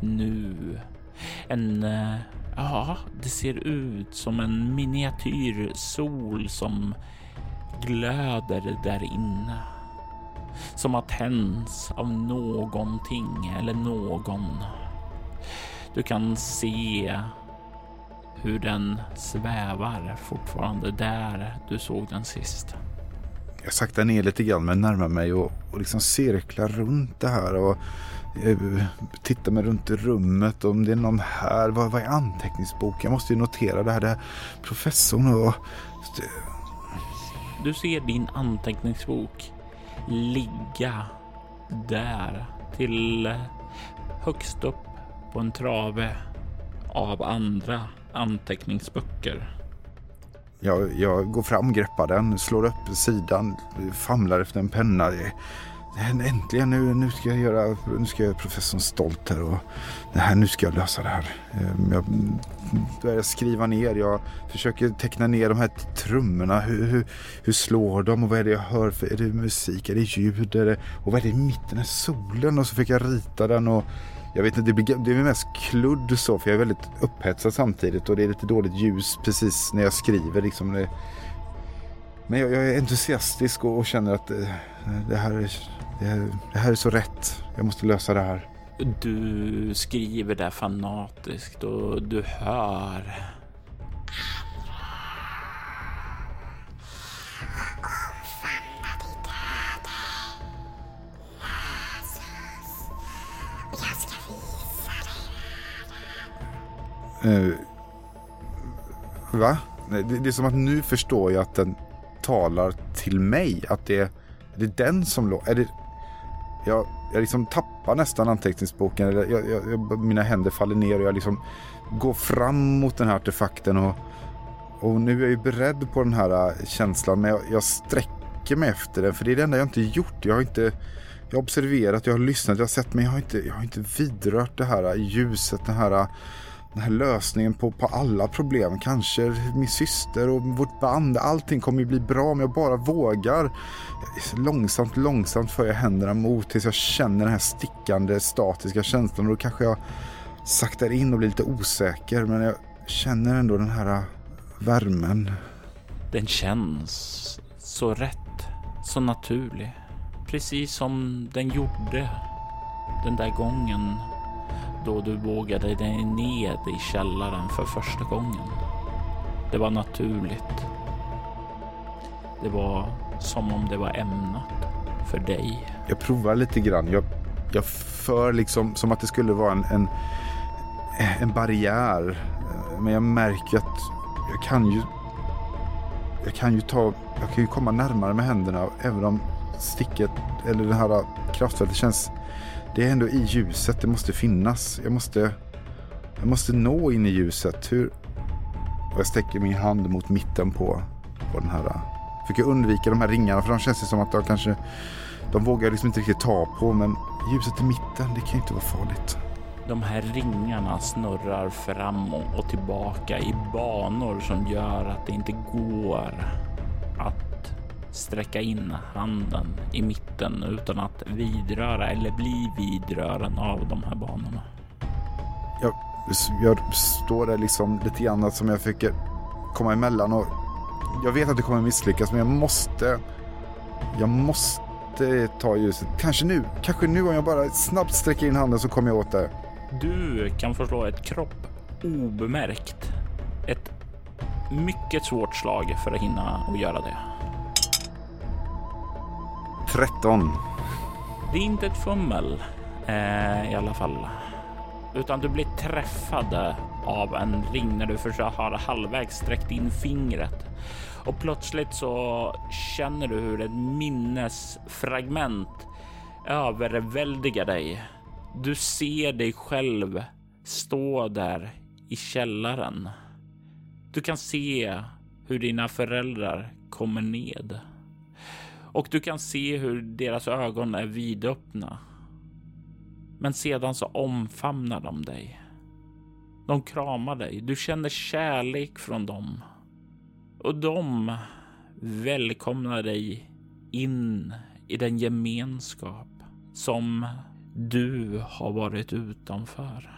[SPEAKER 1] nu en, eh, ja, det ser ut som en miniatyr sol som glöder där inne. Som har tänts av någonting eller någon. Du kan se hur den svävar fortfarande där du såg den sist
[SPEAKER 2] jag saktar ner lite grann men närmar mig och, och liksom cirklar runt det här. Och eh, tittar mig runt i rummet om det är någon här. Vad, vad är anteckningsboken? Jag måste ju notera det här. Det här professorn och...
[SPEAKER 1] Du ser din anteckningsbok ligga där till eh, högst upp på en trave av andra anteckningsböcker.
[SPEAKER 2] Jag, jag går fram, greppar den, slår upp sidan, famlar efter en penna. Äntligen, nu, nu, ska jag göra, nu ska jag göra professorn stolt här och det här, nu ska jag lösa det här. Ehm, jag börjar skriva ner, jag försöker teckna ner de här trummorna. Hur, hur, hur slår de och vad är det jag hör? För, är det musik, är det ljud? Är det, och vad är det i mitten? Är solen? Och så fick jag rita den och jag vet inte, det blir, det blir mest kludd så för jag är väldigt upphetsad samtidigt och det är lite dåligt ljus precis när jag skriver. Liksom det, men jag, jag, är entusiastisk och, och känner att det, det, här är, det, här, det här är så rätt. Jag måste lösa det här.
[SPEAKER 1] Du skriver där fanatiskt och du hör
[SPEAKER 2] Uh, va? Det, det, är som att nu förstår jag att den talar till mig. Att det, det är den som låter. Jag, jag liksom tappar nästan anteckningsboken. Jag, jag, jag, mina händer faller ner och jag liksom går fram mot den här artefakten. Och, och nu är jag ju beredd på den här eh, känslan. Men jag, jag sträcker mig efter den. För det är det enda jag inte gjort. Jag har inte... Jag har observerat, jag har lyssnat, jag har sett men jag har inte, jag har inte vidrört det här eh, ljuset, den här den här lösningen på, på alla problem. Kanske min syster och vårt band. Allting kommer ju bli bra om jag bara vågar. Långsamt, långsamt för jag händerna mot tills jag känner den här stickande statiska känslan. Och då kanske jag saktar in och blir lite osäker. Men jag känner ändå den här värmen.
[SPEAKER 1] Den känns så rätt, så naturlig. Precis som den gjorde den där gången då du vågade dig ned i källaren för första gången. Det var naturligt. Det var som om det var ämnat för dig.
[SPEAKER 2] Jag provar lite grann. Jag, jag för liksom som att det skulle vara en, en, en barriär. Men jag märker att jag kan ju jag kan ju ta, jag kan ju komma närmare med händerna även om sticket eller det här kraftfältet känns det är ändå i ljuset, det måste finnas. Jag måste, jag måste nå in i ljuset. Hur... Och jag sträcker min hand mot mitten på, på den här. Försöker undvika de här ringarna för de känns som att de kanske... De vågar liksom inte riktigt ta på men ljuset i mitten, det kan ju inte vara farligt.
[SPEAKER 1] De här ringarna snurrar fram och tillbaka i banor som gör att det inte går att sträcka in handen i mitten utan att vidröra eller bli vidrören av de här banorna.
[SPEAKER 2] Jag, jag står där liksom lite grann som jag försöker komma emellan och jag vet att det kommer misslyckas men jag måste jag måste ta ljuset. Kanske nu, kanske nu om jag bara snabbt sträcker in handen så kommer jag åt det.
[SPEAKER 1] Du kan få slå ett kropp obemärkt. Ett mycket svårt slag för att hinna och göra det.
[SPEAKER 2] 13.
[SPEAKER 1] Det är inte ett fummel eh, i alla fall, utan du blir träffad eh, av en ring när du har halvvägs sträckt in fingret och plötsligt så känner du hur ett minnesfragment överväldigar dig. Du ser dig själv stå där i källaren. Du kan se hur dina föräldrar kommer ned och du kan se hur deras ögon är vidöppna. Men sedan så omfamnar de dig. De kramar dig. Du känner kärlek från dem. Och de välkomnar dig in i den gemenskap som du har varit utanför.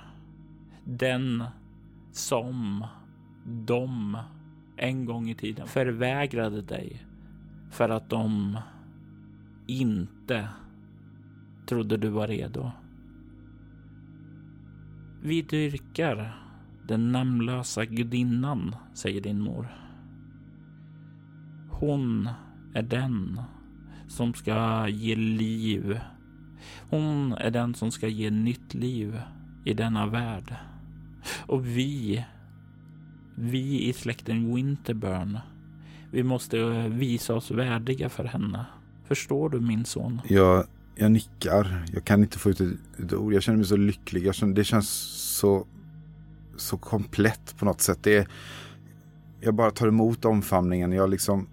[SPEAKER 1] Den som de en gång i tiden förvägrade dig för att de inte trodde du var redo. Vi dyrkar den namnlösa gudinnan, säger din mor. Hon är den som ska ge liv. Hon är den som ska ge nytt liv i denna värld. Och vi, vi i släkten Winterburn, vi måste visa oss värdiga för henne. Förstår du min son?
[SPEAKER 2] Jag, jag nickar. Jag kan inte få ut ett, ett ord. Jag känner mig så lycklig. Känner, det känns så, så komplett på något sätt. Det är, jag bara tar emot omfamningen. Jag liksom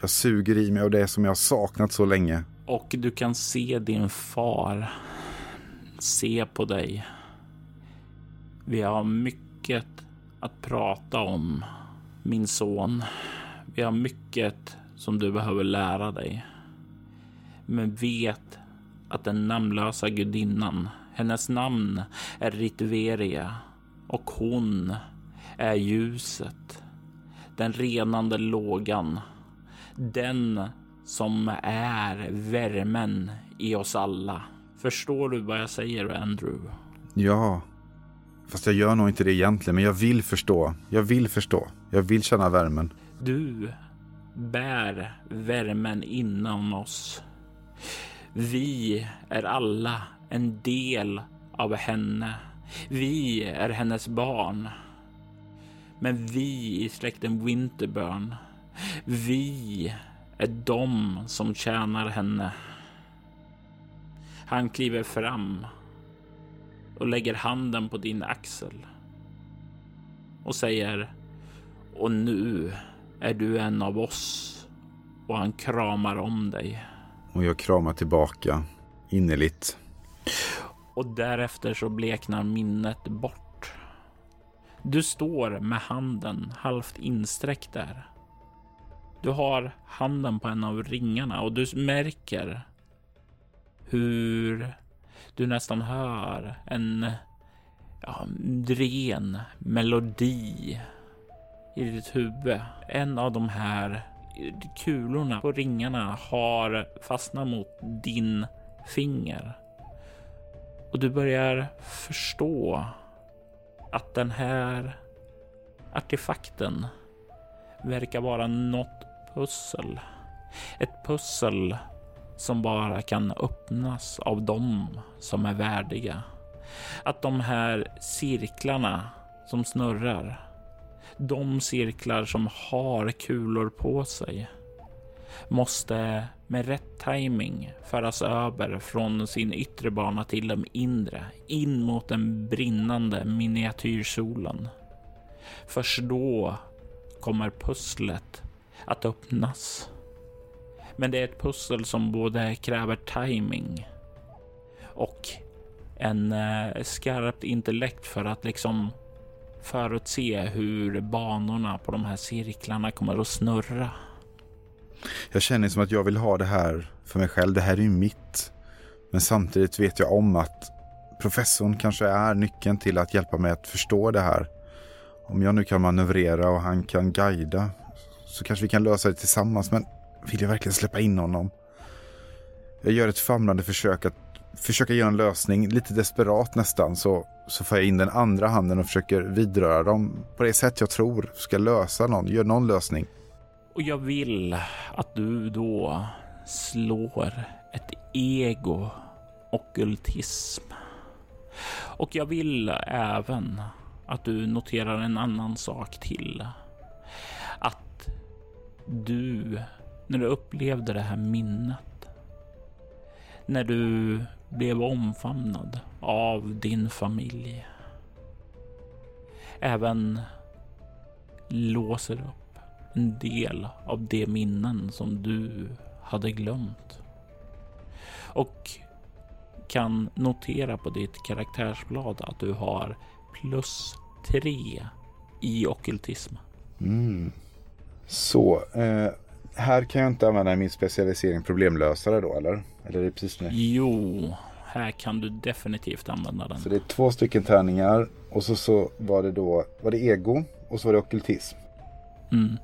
[SPEAKER 2] jag suger i mig av det som jag har saknat så länge.
[SPEAKER 1] Och du kan se din far se på dig. Vi har mycket att prata om, min son. Vi har mycket som du behöver lära dig. Men vet att den namnlösa gudinnan, hennes namn är Ritveria och hon är ljuset den renande lågan. Den som är värmen i oss alla. Förstår du vad jag säger, Andrew?
[SPEAKER 2] Ja, fast jag gör nog inte det egentligen, men jag vill förstå. Jag vill förstå. Jag vill känna värmen.
[SPEAKER 1] Du bär värmen inom oss. Vi är alla en del av henne. Vi är hennes barn. Men vi i släkten Winterburn, vi är de som tjänar henne. Han kliver fram och lägger handen på din axel och säger och nu är du en av oss och han kramar om dig.
[SPEAKER 2] Och jag kramar tillbaka innerligt.
[SPEAKER 1] Och därefter så bleknar minnet bort du står med handen halvt insträckt där. Du har handen på en av ringarna och du märker hur du nästan hör en ja, ren melodi i ditt huvud. En av de här kulorna på ringarna har fastnat mot din finger och du börjar förstå att den här artefakten verkar vara något pussel. Ett pussel som bara kan öppnas av dem som är värdiga. Att de här cirklarna som snurrar, de cirklar som har kulor på sig, måste med rätt timing föras över från sin yttre bana till den inre, in mot den brinnande miniatyrsolen. Först då kommer pusslet att öppnas. Men det är ett pussel som både kräver timing och en eh, skarpt intellekt för att liksom förutse hur banorna på de här cirklarna kommer att snurra.
[SPEAKER 2] Jag känner som att jag vill ha det här för mig själv. Det här är ju mitt. Men samtidigt vet jag om att professorn kanske är nyckeln till att hjälpa mig att förstå det här. Om jag nu kan manövrera och han kan guida så kanske vi kan lösa det tillsammans. Men vill jag verkligen släppa in honom? Jag gör ett famlande försök att försöka ge en lösning, lite desperat nästan, så, så får jag in den andra handen och försöker vidröra dem på det sätt jag tror ska lösa någon, gör någon lösning.
[SPEAKER 1] Och jag vill att du då slår ett ego okultism. Och jag vill även att du noterar en annan sak till. Att du, när du upplevde det här minnet, när du blev omfamnad av din familj, även låser upp en del av de minnen som du hade glömt. Och kan notera på ditt karaktärsblad att du har plus tre i okultism.
[SPEAKER 2] Mm. Så, eh, här kan jag inte använda min specialisering problemlösare då eller? Eller är det precis nu?
[SPEAKER 1] Jo, här kan du definitivt använda den.
[SPEAKER 2] Så det är två stycken tärningar och så, så var det då var det ego och så var det okultism.
[SPEAKER 1] Mm.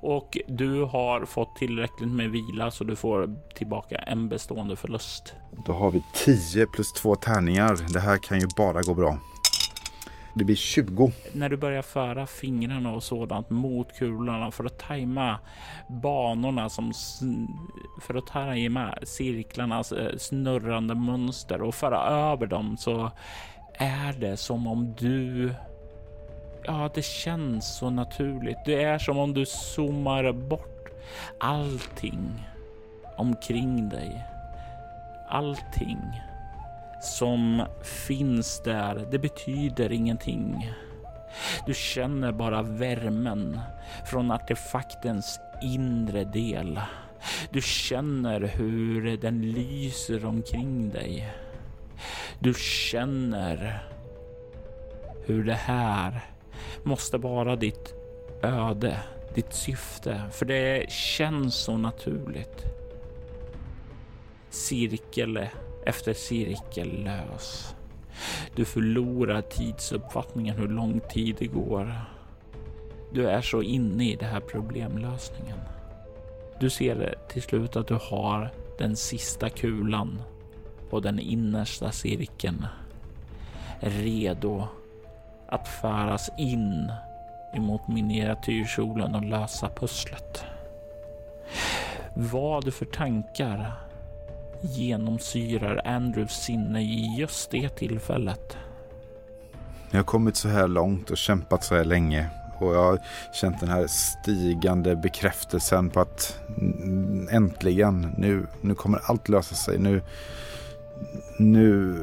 [SPEAKER 1] Och du har fått tillräckligt med vila så du får tillbaka en bestående förlust.
[SPEAKER 2] Då har vi 10 plus två tärningar. Det här kan ju bara gå bra. Det blir 20.
[SPEAKER 1] När du börjar föra fingrarna och sådant mot kulorna för att tajma banorna som för att tajma cirklarnas eh, snurrande mönster och föra över dem så är det som om du Ja, det känns så naturligt. Det är som om du zoomar bort allting omkring dig. Allting som finns där, det betyder ingenting. Du känner bara värmen från artefaktens inre del. Du känner hur den lyser omkring dig. Du känner hur det här måste vara ditt öde, ditt syfte, för det känns så naturligt. Cirkel efter cirkel lös. Du förlorar tidsuppfattningen hur lång tid det går. Du är så inne i den här problemlösningen. Du ser till slut att du har den sista kulan på den innersta cirkeln redo att föras in emot miniatyrkjolen och lösa pusslet. Vad för tankar genomsyrar Andrews sinne i just det tillfället?
[SPEAKER 2] Jag har kommit så här långt och kämpat så här länge och jag har känt den här stigande bekräftelsen på att äntligen, nu, nu kommer allt lösa sig. Nu, nu,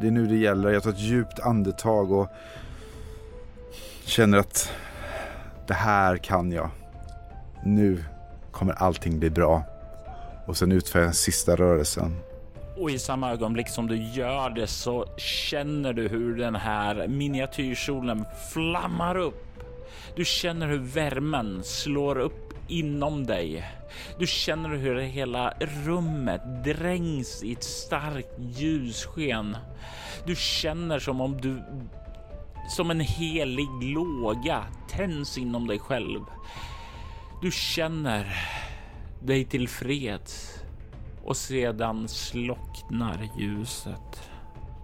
[SPEAKER 2] det är nu det gäller. Jag tar ett djupt andetag och känner att det här kan jag. Nu kommer allting bli bra. Och sen utför jag den sista rörelsen.
[SPEAKER 1] Och i samma ögonblick som du gör det så känner du hur den här miniatyrsolen flammar upp. Du känner hur värmen slår upp inom dig. Du känner hur hela rummet dränks i ett starkt ljussken. Du känner som om du som en helig låga tänds inom dig själv. Du känner dig tillfreds och sedan slocknar ljuset.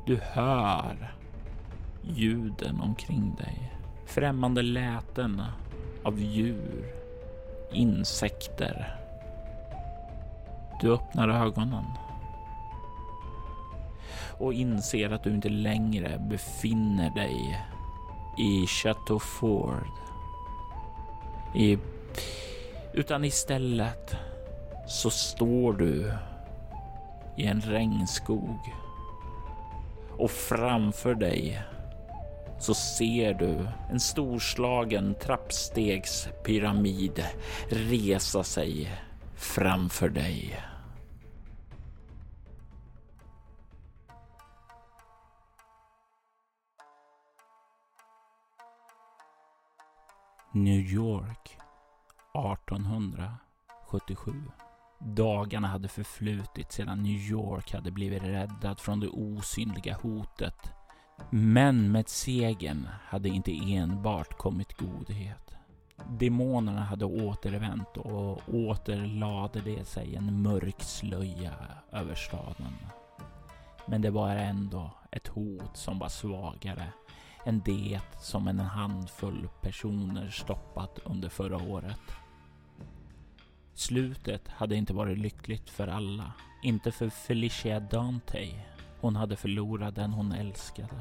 [SPEAKER 1] Du hör ljuden omkring dig. Främmande läten av djur, insekter. Du öppnar ögonen och inser att du inte längre befinner dig i Chateau Ford. I, utan istället så står du i en regnskog och framför dig så ser du en storslagen trappstegspyramid resa sig framför dig. New York 1877. Dagarna hade förflutit sedan New York hade blivit räddad från det osynliga hotet. Men med segern hade inte enbart kommit godhet. Demonerna hade återvänt och åter lade det sig en mörk slöja över staden. Men det var ändå ett hot som var svagare än det som en handfull personer stoppat under förra året. Slutet hade inte varit lyckligt för alla. Inte för Felicia Dante. Hon hade förlorat den hon älskade.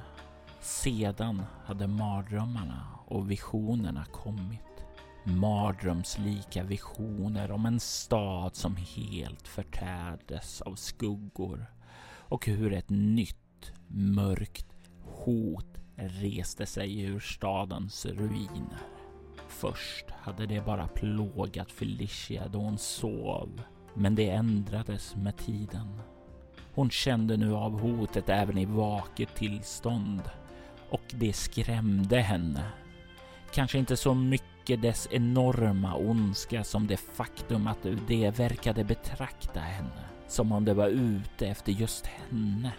[SPEAKER 1] Sedan hade mardrömmarna och visionerna kommit. Mardrömslika visioner om en stad som helt förtärdes av skuggor och hur ett nytt mörkt hot reste sig ur stadens ruiner. Först hade det bara plågat Felicia då hon sov, men det ändrades med tiden. Hon kände nu av hotet även i vaket tillstånd och det skrämde henne. Kanske inte så mycket dess enorma ondska som det faktum att det verkade betrakta henne som om det var ute efter just henne.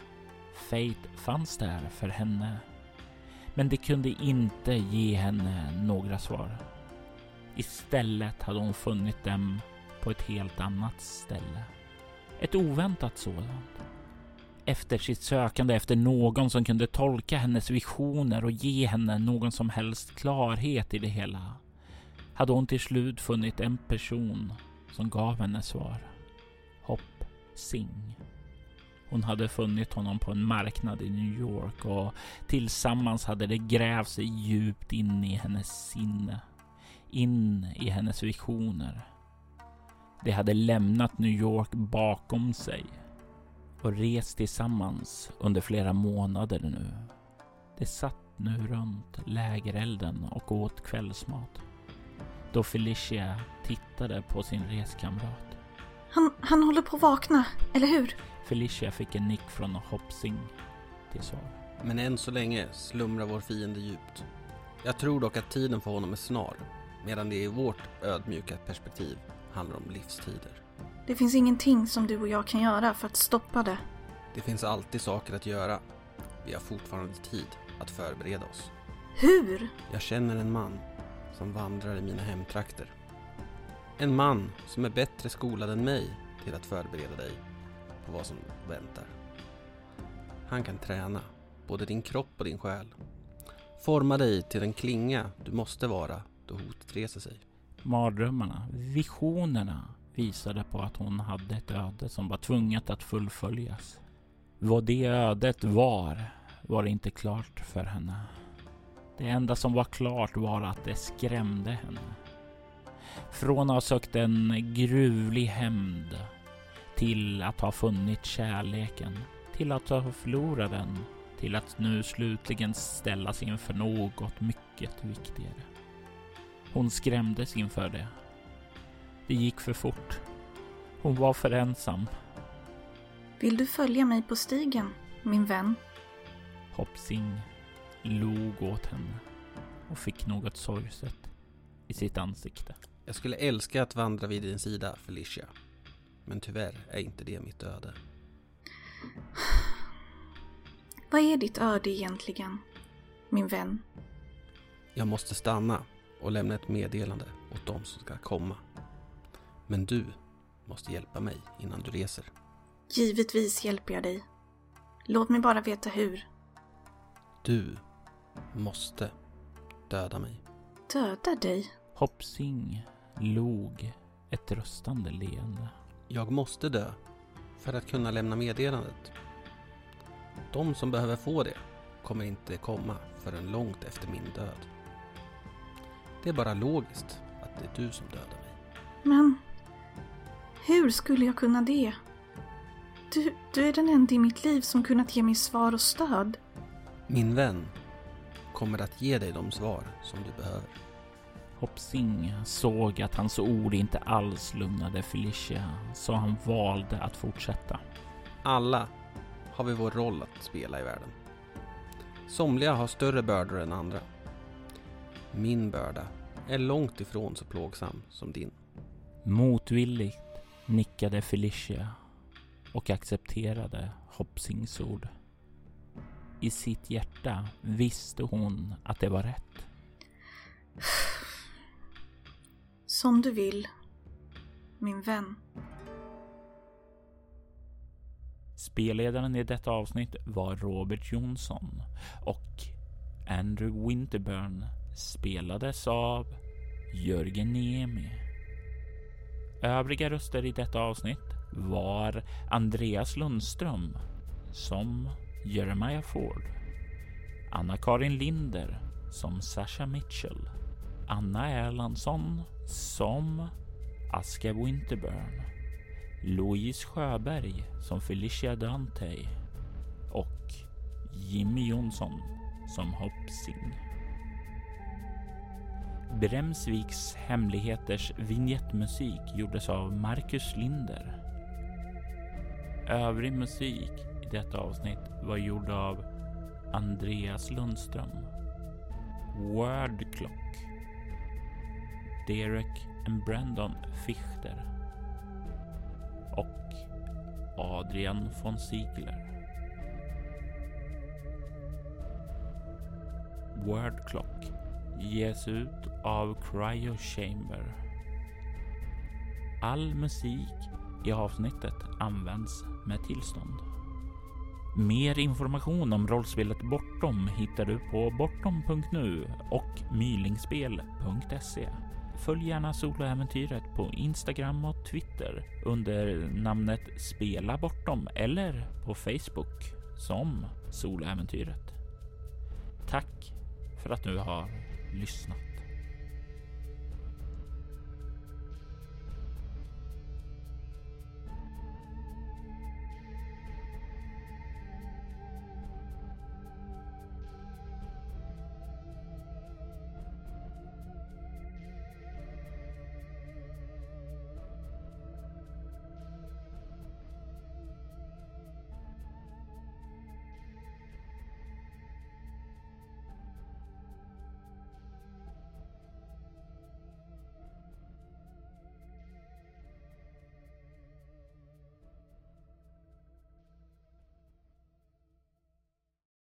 [SPEAKER 1] Fate fanns där för henne men det kunde inte ge henne några svar. Istället hade hon funnit dem på ett helt annat ställe. Ett oväntat sådant. Efter sitt sökande efter någon som kunde tolka hennes visioner och ge henne någon som helst klarhet i det hela hade hon till slut funnit en person som gav henne svar. Hopp Singh. Hon hade funnit honom på en marknad i New York och tillsammans hade det grävt sig djupt in i hennes sinne. In i hennes visioner. De hade lämnat New York bakom sig och rest tillsammans under flera månader nu. De satt nu runt lägerelden och åt kvällsmat. Då Felicia tittade på sin reskamrat.
[SPEAKER 6] Han, han håller på att vakna, eller hur?
[SPEAKER 1] Felicia fick en nick från Hopsing till svar.
[SPEAKER 7] Men än så länge slumrar vår fiende djupt. Jag tror dock att tiden för honom är snar, medan det i vårt ödmjuka perspektiv handlar om livstider.
[SPEAKER 6] Det finns ingenting som du och jag kan göra för att stoppa det.
[SPEAKER 7] Det finns alltid saker att göra. Vi har fortfarande tid att förbereda oss.
[SPEAKER 6] Hur?
[SPEAKER 7] Jag känner en man som vandrar i mina hemtrakter. En man som är bättre skolad än mig till att förbereda dig på vad som väntar. Han kan träna både din kropp och din själ. Forma dig till den klinga du måste vara då hotet reser sig.
[SPEAKER 1] Mardrömmarna, visionerna visade på att hon hade ett öde som var tvunget att fullföljas. Vad det ödet var, var inte klart för henne. Det enda som var klart var att det skrämde henne. Från att ha sökt en gruvlig hämnd till att ha funnit kärleken, till att ha förlorat den, till att nu slutligen ställas inför något mycket viktigare. Hon skrämdes inför det. Det gick för fort. Hon var för ensam.
[SPEAKER 6] Vill du följa mig på stigen, min vän?
[SPEAKER 1] Hopsing log åt henne och fick något sorgset i sitt ansikte.
[SPEAKER 7] Jag skulle älska att vandra vid din sida, Felicia. Men tyvärr är inte det mitt öde. [SIGHS]
[SPEAKER 6] Vad är ditt öde egentligen, min vän?
[SPEAKER 7] Jag måste stanna och lämna ett meddelande åt dem som ska komma. Men du måste hjälpa mig innan du reser.
[SPEAKER 6] Givetvis hjälper jag dig. Låt mig bara veta hur.
[SPEAKER 7] Du måste döda mig.
[SPEAKER 6] Döda dig?
[SPEAKER 1] Hopsing log ett röstande leende.
[SPEAKER 7] Jag måste dö för att kunna lämna meddelandet. De som behöver få det kommer inte komma förrän långt efter min död. Det är bara logiskt att det är du som dödar mig.
[SPEAKER 6] Men hur skulle jag kunna det? Du, du är den enda i mitt liv som kunnat ge mig svar och stöd.
[SPEAKER 7] Min vän kommer att ge dig de svar som du behöver.
[SPEAKER 1] Hopsing såg att hans ord inte alls lugnade Felicia, så han valde att fortsätta.
[SPEAKER 7] Alla har vi vår roll att spela i världen. Somliga har större bördor än andra. Min börda är långt ifrån så plågsam som din.
[SPEAKER 1] Motvilligt nickade Felicia och accepterade Hopsings ord. I sitt hjärta visste hon att det var rätt. [SIGHS] [SIGHS] [SIGHS]
[SPEAKER 6] Som du vill, min vän.
[SPEAKER 1] Spelledaren i detta avsnitt var Robert Jonsson och Andrew Winterburn spelades av Jörgen Niemi. Övriga röster i detta avsnitt var Andreas Lundström som Jeremiah Ford, Anna-Karin Linder som Sasha Mitchell, Anna Erlandsson som Aska Winterburn, Louise Sjöberg som Felicia Dante och Jimmy Jonsson som Hoppsing. Bremsviks hemligheters vignettmusik gjordes av Marcus Linder. Övrig musik i detta avsnitt var gjord av Andreas Lundström. Word Clock. Derek and Brandon Fichter. Och Adrian von Ziegler. Word Clock ges ut av Cryo Chamber. All musik i avsnittet används med tillstånd. Mer information om rollspelet Bortom hittar du på bortom.nu och mylingspel.se. Följ gärna soloäventyret på Instagram och Twitter under namnet Spela Bortom eller på Facebook som Soloäventyret. Tack för att du har lyssnat.